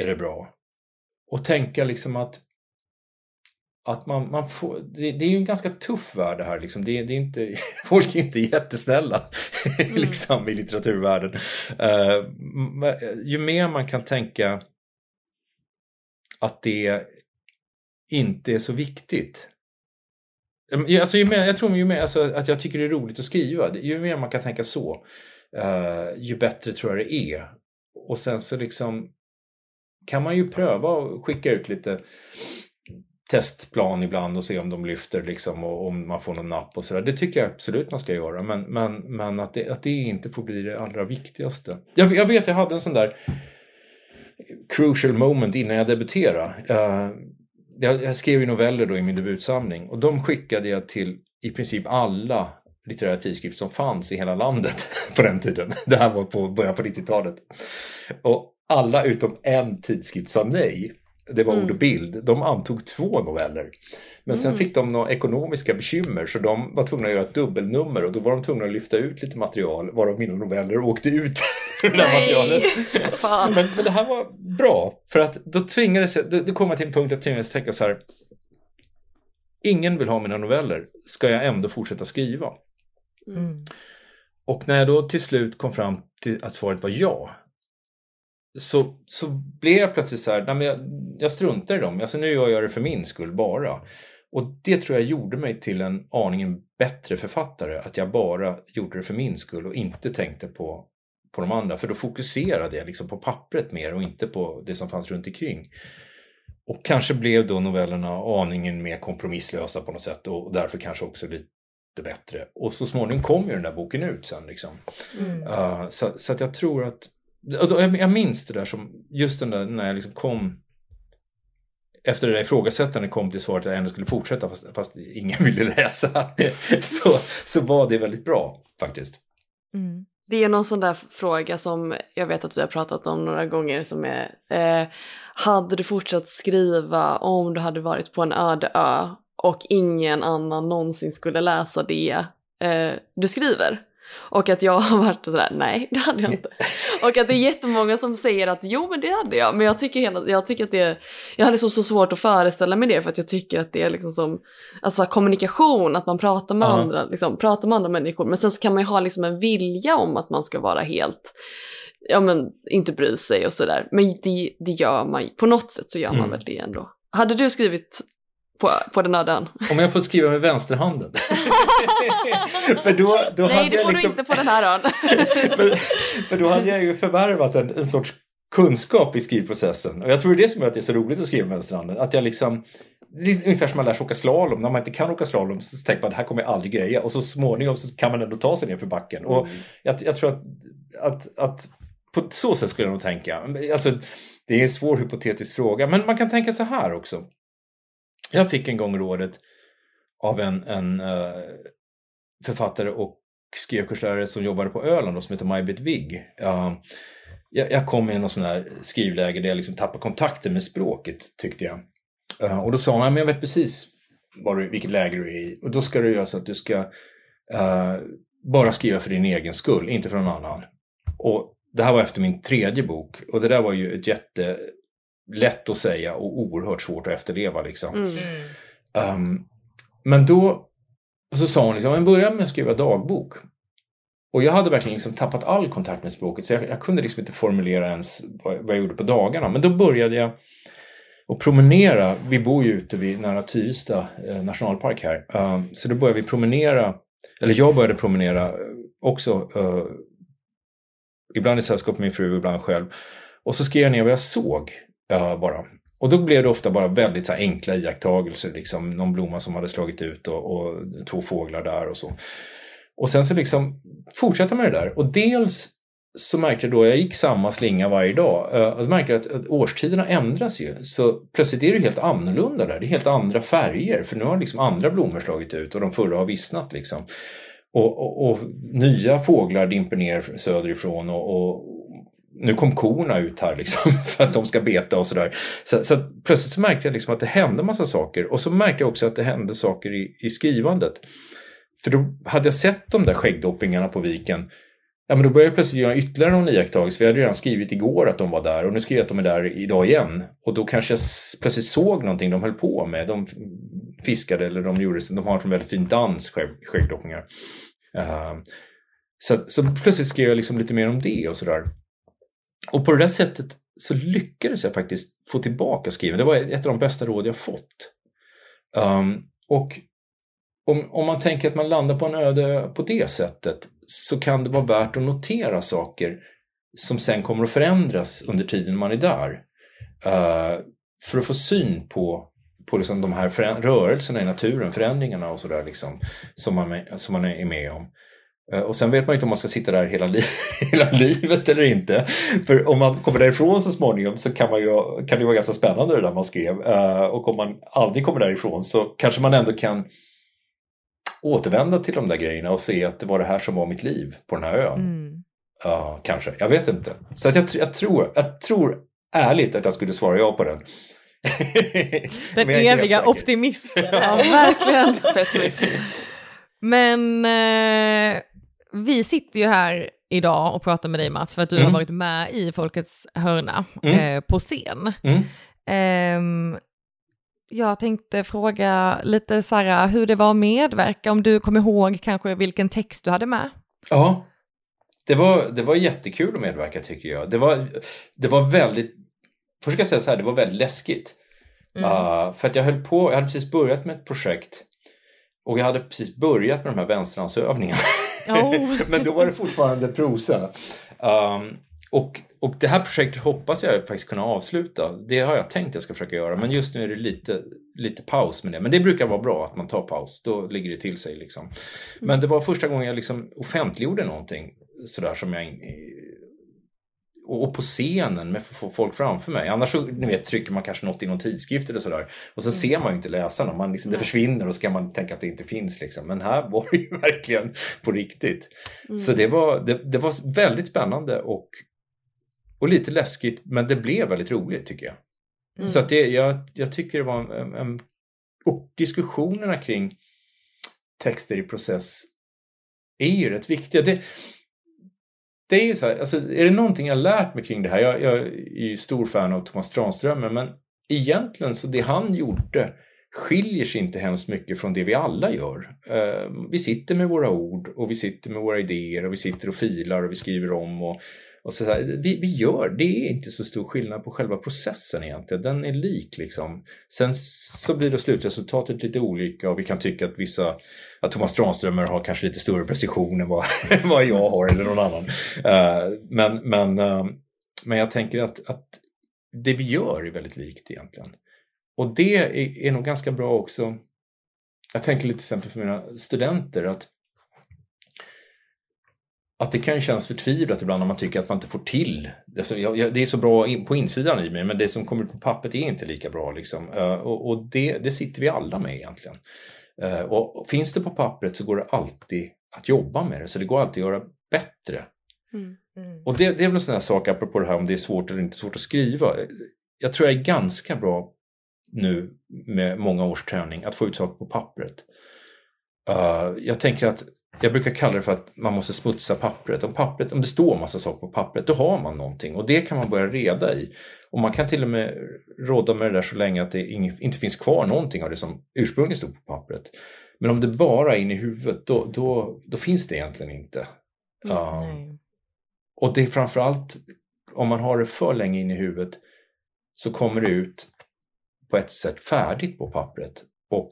är det bra. Och tänka liksom att att man, man får, det, det, är ju en ganska tuff värld det här. Liksom. Det, det är inte, folk är inte jättesnälla mm. liksom, i litteraturvärlden. Uh, ju mer man kan tänka att det inte är så viktigt. Alltså, ju mer, jag tror ju mer alltså, att jag tycker det är roligt att skriva. Ju mer man kan tänka så, uh, ju bättre tror jag det är. Och sen så liksom kan man ju pröva att skicka ut lite testplan ibland och se om de lyfter liksom och om man får någon napp och sådär. Det tycker jag absolut man ska göra men, men, men att, det, att det inte får bli det allra viktigaste. Jag, jag vet jag hade en sån där crucial moment innan jag debuterade. Uh, jag, jag, skrev ju noveller då i min debutsamling och de skickade jag till i princip alla litterära tidskrifter som fanns i hela landet på den tiden. Det här var på början på 90-talet. Och alla utom en tidskrift sa nej det var mm. ord och bild, de antog två noveller. Men sen mm. fick de några ekonomiska bekymmer så de var tvungna att göra ett dubbelnummer och då var de tvungna att lyfta ut lite material varav mina noveller åkte ut ur det här materialet. men, men det här var bra för att då tvingades jag, det kom till en punkt att jag tvingades tänka så här. Ingen vill ha mina noveller, ska jag ändå fortsätta skriva? Mm. Och när jag då till slut kom fram till att svaret var ja, så, så blev jag plötsligt så här, nej men jag, jag struntar i dem, alltså nu gör jag det för min skull bara. Och det tror jag gjorde mig till en aningen bättre författare, att jag bara gjorde det för min skull och inte tänkte på, på de andra. För då fokuserade jag liksom på pappret mer och inte på det som fanns runt omkring. Och kanske blev då novellerna aningen mer kompromisslösa på något sätt och därför kanske också lite bättre. Och så småningom kom ju den där boken ut sen. Liksom. Mm. Uh, så, så att jag tror att Alltså, jag minns det där som, just den där när jag liksom kom efter det där ifrågasättandet kom till svaret att jag ändå skulle fortsätta fast, fast ingen ville läsa. så, så var det väldigt bra faktiskt. Mm. Det är någon sån där fråga som jag vet att vi har pratat om några gånger som är eh, Hade du fortsatt skriva om du hade varit på en öde ö och ingen annan någonsin skulle läsa det eh, du skriver? Och att jag har varit sådär, nej det hade jag inte. Och att det är jättemånga som säger att jo men det hade jag. Men jag tycker, hela, jag tycker att det, jag hade så, så svårt att föreställa mig det för att jag tycker att det är liksom som, alltså kommunikation, att man pratar med, uh -huh. andra, liksom, pratar med andra människor. Men sen så kan man ju ha liksom en vilja om att man ska vara helt, ja men inte bry sig och sådär. Men det, det gör man ju, på något sätt så gör man mm. väl det ändå. Hade du skrivit på, på den öden. Om jag får skriva med vänsterhanden. för då, då Nej, hade det får liksom... du inte på den här ön. för då hade jag ju förvärvat en, en sorts kunskap i skrivprocessen. Och jag tror det är det som gör att det är så roligt att skriva Vänsterhanden. Att jag liksom det är ungefär som man lär sig åka slalom. När man inte kan åka slalom så tänker man det här kommer jag aldrig greja. Och så småningom så kan man ändå ta sig ner för backen. Mm. Och jag, jag, tror att, att, att på så sätt skulle jag nog tänka. Alltså, det är en svår hypotetisk fråga. Men man kan tänka så här också. Jag fick en gång rådet av en, en uh, författare och skrivkurslärare som jobbade på Öland och som heter Maj-Britt Wigg. Uh, jag, jag, kom i någon sån här skrivläge där jag liksom tappade kontakten med språket tyckte jag. Uh, och då sa hon, men jag vet precis vad du, vilket läge du är i. Och då ska du göra så att du ska uh, bara skriva för din egen skull, inte för någon annan. Och det här var efter min tredje bok och det där var ju ett jätte lätt att säga och oerhört svårt att efterleva liksom. Mm. Um, men då och så sa hon liksom, men börja med att skriva dagbok. Och jag hade verkligen liksom tappat all kontakt med språket så jag, jag kunde liksom inte formulera ens vad, vad, jag gjorde på dagarna. Men då började jag att promenera. Vi bor ju ute vid nära Tyresta eh, nationalpark här. Uh, så då började vi promenera, eller jag började promenera eh, också. Uh, ibland i sällskap med min fru, ibland själv. Och så skrev jag ner vad jag såg uh, bara. Och då blev det ofta bara väldigt så enkla iakttagelser, liksom någon blomma som hade slagit ut och, och två fåglar där och så. Och sen så liksom fortsatte med det där. Och dels så märkte jag då, jag gick samma slinga varje dag, eh, och då märkte jag att, att årstiderna ändras ju. Så plötsligt är det helt annorlunda där, det är helt andra färger för nu har liksom andra blommor slagit ut och de förra har vissnat liksom. Och, och, och nya fåglar dimper ner söderifrån och, och nu kom korna ut här liksom för att de ska beta och sådär. Så, så plötsligt så märkte jag liksom att det hände massa saker och så märkte jag också att det hände saker i, i skrivandet. För då hade jag sett de där skäggdoppingarna på viken Ja, men då började jag plötsligt göra ytterligare någon iakttagelse. Vi hade redan skrivit igår att de var där och nu skrev jag att de är där idag igen. Och då kanske jag plötsligt såg någonting de höll på med. De fiskade eller de gjorde, de har en väldigt fin dans, skäggdoppingar. Uh, så, så plötsligt skrev jag liksom lite mer om det och sådär. Och på det där sättet så lyckades jag faktiskt få tillbaka skriven. Det var ett av de bästa råd jag fått. Um, och om, om man tänker att man landar på en öde på det sättet så kan det vara värt att notera saker som sen kommer att förändras under tiden man är där. Uh, för att få syn på, på liksom de här rörelserna i naturen, förändringarna och sådär liksom, som, man, som man är med om. Uh, och sen vet man ju inte om man ska sitta där hela, li hela livet eller inte. För om man kommer därifrån så småningom så kan, man ju, kan det vara ganska spännande det där man skrev. Uh, och om man aldrig kommer därifrån så kanske man ändå kan återvända till de där grejerna och se att det var det här som var mitt liv på den här ön. Mm. Ja, kanske. Jag vet inte. Så att jag, jag, tror, jag tror ärligt att jag skulle svara ja på den. den eviga optimisten. ja, verkligen. Men eh, vi sitter ju här idag och pratar med dig Mats för att du mm. har varit med i Folkets hörna mm. eh, på scen. Mm. Eh, jag tänkte fråga lite här, hur det var att medverka, om du kommer ihåg kanske vilken text du hade med? Ja, det var, det var jättekul att medverka tycker jag. Det var, det var väldigt, först ska jag säga så här, det var väldigt läskigt. Uh, för att jag höll på, jag hade precis börjat med ett projekt och jag hade precis börjat med de här vänsterhandsövningarna. Oh. Men då var det fortfarande prosa. Um, och, och det här projektet hoppas jag faktiskt kunna avsluta. Det har jag tänkt att jag ska försöka göra men just nu är det lite, lite paus med det. Men det brukar vara bra att man tar paus, då ligger det till sig. Liksom. Men det var första gången jag liksom offentliggjorde någonting sådär som jag och på scenen med folk framför mig. Annars så, ni vet, trycker man kanske något i någon tidskrift eller sådär. Och mm. ser man ju inte läsarna. Man liksom, det försvinner och så kan man tänka att det inte finns. Liksom. Men här var det ju verkligen på riktigt. Mm. Så det var, det, det, var väldigt spännande och och lite läskigt, men det blev väldigt roligt tycker jag. Mm. Så att det, jag, jag tycker det var en, en, Och diskussionerna kring texter i process är ju rätt viktiga. Det, det är ju så här, alltså, är det någonting jag lärt mig kring det här, jag, jag är ju stor fan av Thomas Tranströmer, men egentligen så det han gjorde skiljer sig inte hemskt mycket från det vi alla gör. Eh, vi sitter med våra ord och vi sitter med våra idéer och vi sitter och filar och vi skriver om och och så här, vi, vi gör, det är inte så stor skillnad på själva processen egentligen. Den är lik liksom. Sen så blir då slutresultatet lite olika och vi kan tycka att vissa, att Thomas Tranströmer har kanske lite större precision än vad, vad jag har eller någon annan. Uh, men, men, uh, men jag tänker att, att det vi gör är väldigt likt egentligen. Och det är, är nog ganska bra också. Jag tänker lite till exempel för mina studenter att att det kan kännas förtvivlat ibland när man tycker att man inte får till. Alltså, jag, jag, det är så bra in, på insidan i mig men det som kommer ut på pappret är inte lika bra. Liksom. Uh, och, och det, det, sitter vi alla med egentligen. Uh, och finns det på pappret så går det alltid att jobba med det så det går alltid att göra bättre. Mm. Mm. Och det, det, är väl en sån här sak apropå det här om det är svårt eller inte svårt att skriva. Jag tror jag är ganska bra nu med många års träning att få ut saker på pappret. Uh, jag tänker att jag brukar kalla det för att man måste smutsa pappret. Om, pappret. om det står massa saker på pappret, då har man någonting och det kan man börja reda i. Och man kan till och med råda med det där så länge att det inte finns kvar någonting av det som ursprungligen stod på pappret. Men om det bara är inne i huvudet, då, då, då finns det egentligen inte. Mm, um, och det är framförallt om man har det för länge in i huvudet så kommer det ut på ett sätt färdigt på pappret. Och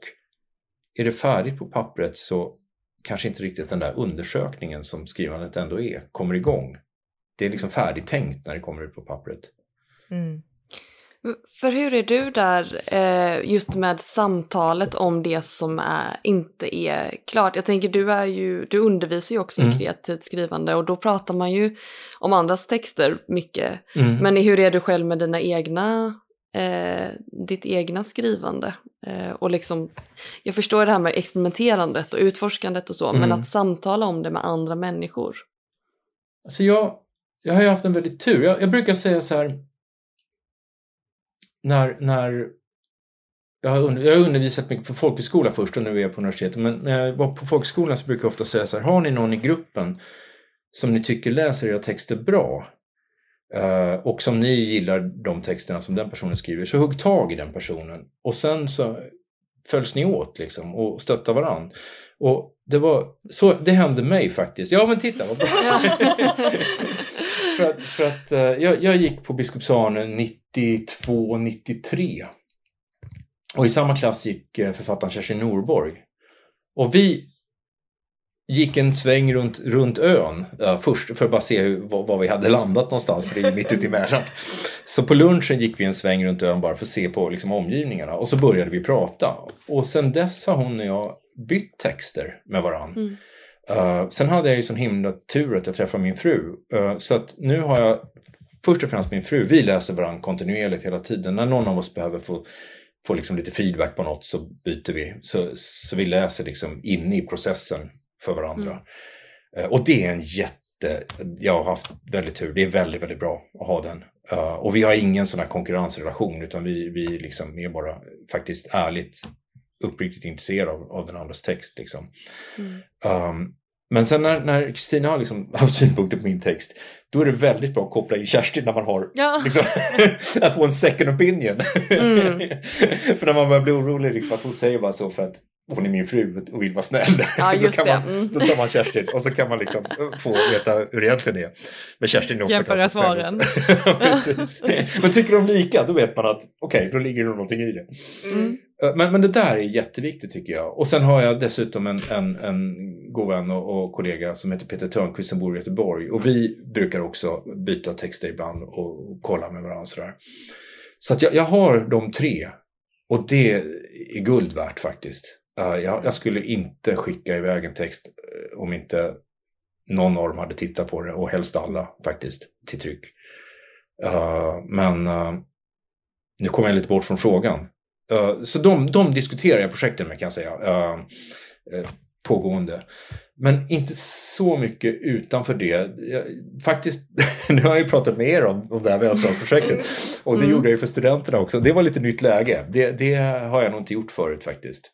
är det färdigt på pappret så kanske inte riktigt den där undersökningen som skrivandet ändå är kommer igång. Det är liksom färdigtänkt när det kommer ut på pappret. Mm. För hur är du där eh, just med samtalet om det som är, inte är klart? Jag tänker du, är ju, du undervisar ju också mm. i kreativt skrivande och då pratar man ju om andras texter mycket. Mm. Men hur är du själv med dina egna, eh, ditt egna skrivande? Eh, och liksom, jag förstår det här med experimenterandet och utforskandet och så, mm. men att samtala om det med andra människor. Alltså jag, jag har ju haft en väldigt tur. Jag, jag brukar säga så här, när, när jag har, under, jag har undervisat mycket på folkhögskola först och nu är jag på universitetet. Men när jag var på folkhögskolan så brukar jag ofta säga så här, har ni någon i gruppen som ni tycker läser era texter bra och som ni gillar de texterna som den personen skriver, så hugg tag i den personen och sen så följs ni åt liksom och stöttar varann. Och det var så, det hände mig faktiskt. Ja men titta vad bra! för att, för att uh, jag, jag gick på Biskopsarnen 92, 93. Och i samma klass gick uh, författaren Kerstin Norborg. Och vi gick en sväng runt, runt ön uh, först för att bara se hur, var, vi hade landat någonstans, för det är mitt ute i Mälaren. Så på lunchen gick vi en sväng runt ön bara för att se på liksom, omgivningarna och så började vi prata. Och sen dess har hon och jag bytt texter med varandra. Mm. Uh, sen hade jag ju sån himla tur att jag träffade min fru. Uh, så att nu har jag först och främst min fru, vi läser varandra kontinuerligt hela tiden. När någon av oss behöver få, få liksom lite feedback på något så byter vi. Så, så vi läser liksom inne i processen för varandra. Mm. Uh, och det är en jätte jag har haft väldigt tur. Det är väldigt, väldigt bra att ha den. Uh, och vi har ingen sån här konkurrensrelation utan vi, vi liksom är bara faktiskt ärligt uppriktigt intresserad av, av den andras text. Liksom. Mm. Um, men sen när Kristina har liksom haft synpunkter på min text, då är det väldigt bra att koppla in Kerstin när man har ja. liksom, att få en second opinion. Mm. för när man börjar bli orolig liksom, att hon säger bara så för att hon är min fru och vill vara snäll. Ja, just då. Man, mm. då tar man Kerstin och så kan man liksom få veta hur det egentligen är. Men Kerstin är ofta Jämföra ganska svaren. Precis. Men tycker de lika, då vet man att okej, okay, då ligger det någonting i det. Mm. Eh, men, men det där är jätteviktigt tycker jag. Och sen har jag dessutom en, en, en god vän och, och kollega som heter Peter Törnqvist som bor i Göteborg. Och vi brukar också byta texter ibland och kolla med varandra. Sådär. Så att jag, jag har de tre. Och det är guld värt faktiskt. Uh, jag, jag, skulle inte skicka iväg en text uh, om inte någon av dem hade tittat på det och helst alla faktiskt till tryck. Uh, men nu kommer jag lite bort från frågan. så de, de diskuterar jag projekten med kan jag säga. pågående. Men inte så mycket utanför det. Jag, faktiskt, nu har jag ju pratat med er om, om det här Välståndsprojektet. Och det mm. gjorde jag ju för studenterna också. Det var lite nytt läge. Det, det har jag nog inte gjort förut faktiskt.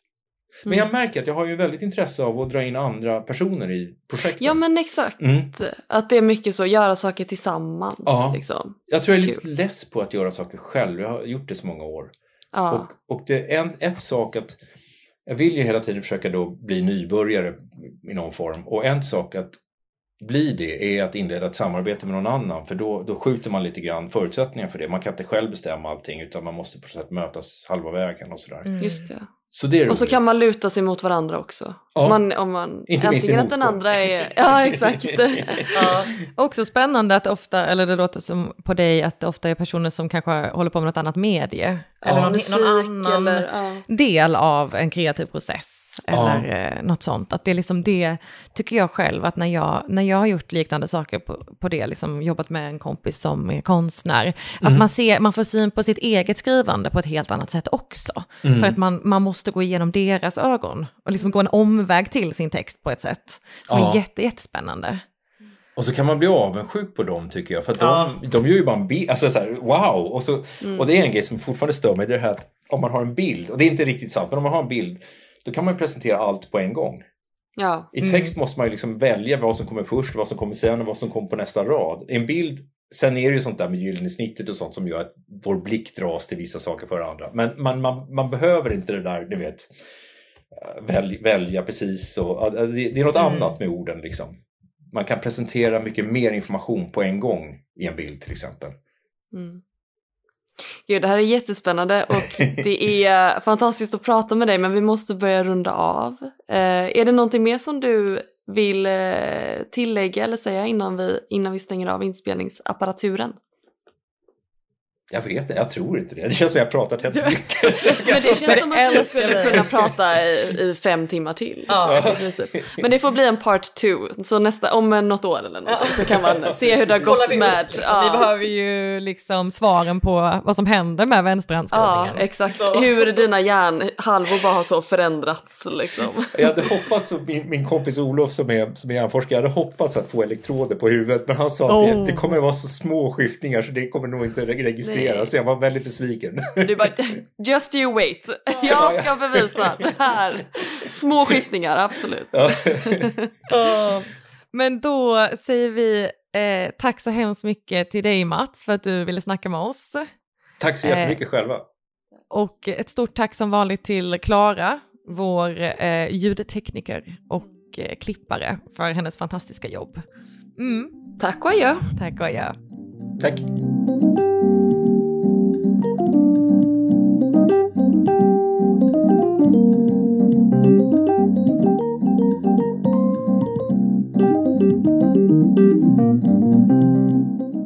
Men jag mm. märker att jag har ju väldigt intresse av att dra in andra personer i projektet. Ja men exakt. Mm. Att det är mycket så, göra saker tillsammans. Ja. Liksom. Jag tror jag är lite Kul. less på att göra saker själv. Jag har gjort det så många år. Ja. Och, och det är en, ett sak att jag vill ju hela tiden försöka då bli nybörjare i någon form. Och en sak att bli det är att inleda ett samarbete med någon annan för då, då skjuter man lite grann förutsättningar för det. Man kan inte själv bestämma allting utan man måste på sätt mötas halva vägen och sådär. Mm. Just det. Så det är och så kan man luta sig mot varandra också. Ja. Man, om man, Inte minst antingen att den andra är... Ja, exakt. Ja. Också spännande att ofta, eller det låter som på dig, att det ofta är personer som kanske håller på med något annat medie. eller någon, Musik någon annan eller... Ja. del av en kreativ process. Ja. Eller eh, något sånt. Att det är liksom det, tycker jag själv, att när jag, när jag har gjort liknande saker på, på det, liksom jobbat med en kompis som är konstnär, att man, ser, man får syn på sitt eget skrivande på ett helt annat sätt också. För att man, man måste gå igenom deras ögon och liksom gå en omväg till sin text på ett sätt som Ja. är jätte, jättespännande. Och så kan man bli avundsjuk på dem tycker jag. För att Ja. de, de gör ju bara en bild, alltså så här, wow! Och, så, Mm. och det är en grej som fortfarande stör mig, det är det här att om man har en bild, och det är inte riktigt sant, men om man har en bild, då kan man presentera allt på en gång. ja. I text måste man ju liksom välja vad som kommer först, vad som kommer sen och vad som kommer på nästa rad. I en bild, sen är det ju sånt där med gyllene snittet och sånt som gör att vår blick dras till vissa saker för andra. Men man, man, man behöver inte det där, du vet, eh, välj, välja precis och det, det är något annat med orden liksom. Man kan presentera mycket mer information på en gång i en bild till exempel. Mm. Gud, det här är jättespännande och det är fantastiskt att prata med dig men vi måste börja runda av. Eh, är det någonting mer som du vill eh, tillägga eller säga innan vi, innan vi stänger av inspelningsapparaturen? Jag vet inte, jag tror inte det. Det känns som jag har pratat helt mycket. Men det känns som att vi skulle kunna prata i, i fem timmar till. Ja. princip. Men det får bli en part two, så nästa, om något år eller något så kan man se hur det har gått med... liksom. Vi behöver ju liksom svaren på vad som händer med Ja, vänsterhandskrivningen. exakt. Så- Hur dina hjärnhalvor bara har så förändrats liksom. Jag hade hoppats, att min, min kompis Olof som är, som är hjärnforskare, jag hade hoppats att få elektroder på huvudet men han sa att Oh. det, det kommer att vara så små skiftningar så det kommer nog inte re- registreras. Nej. Så jag var väldigt besviken. Du bara, just you wait. Jag ska bevisa det här. Små skiftningar, absolut. Ja. Men då säger vi eh, tack så hemskt mycket till dig Mats för att du ville snacka med oss. Tack så jättemycket själva. Och ett stort tack som vanligt till Klara, vår eh, ljudtekniker och eh, klippare för hennes fantastiska jobb. Mm, Tack och adjö. tack och adjö. Tack.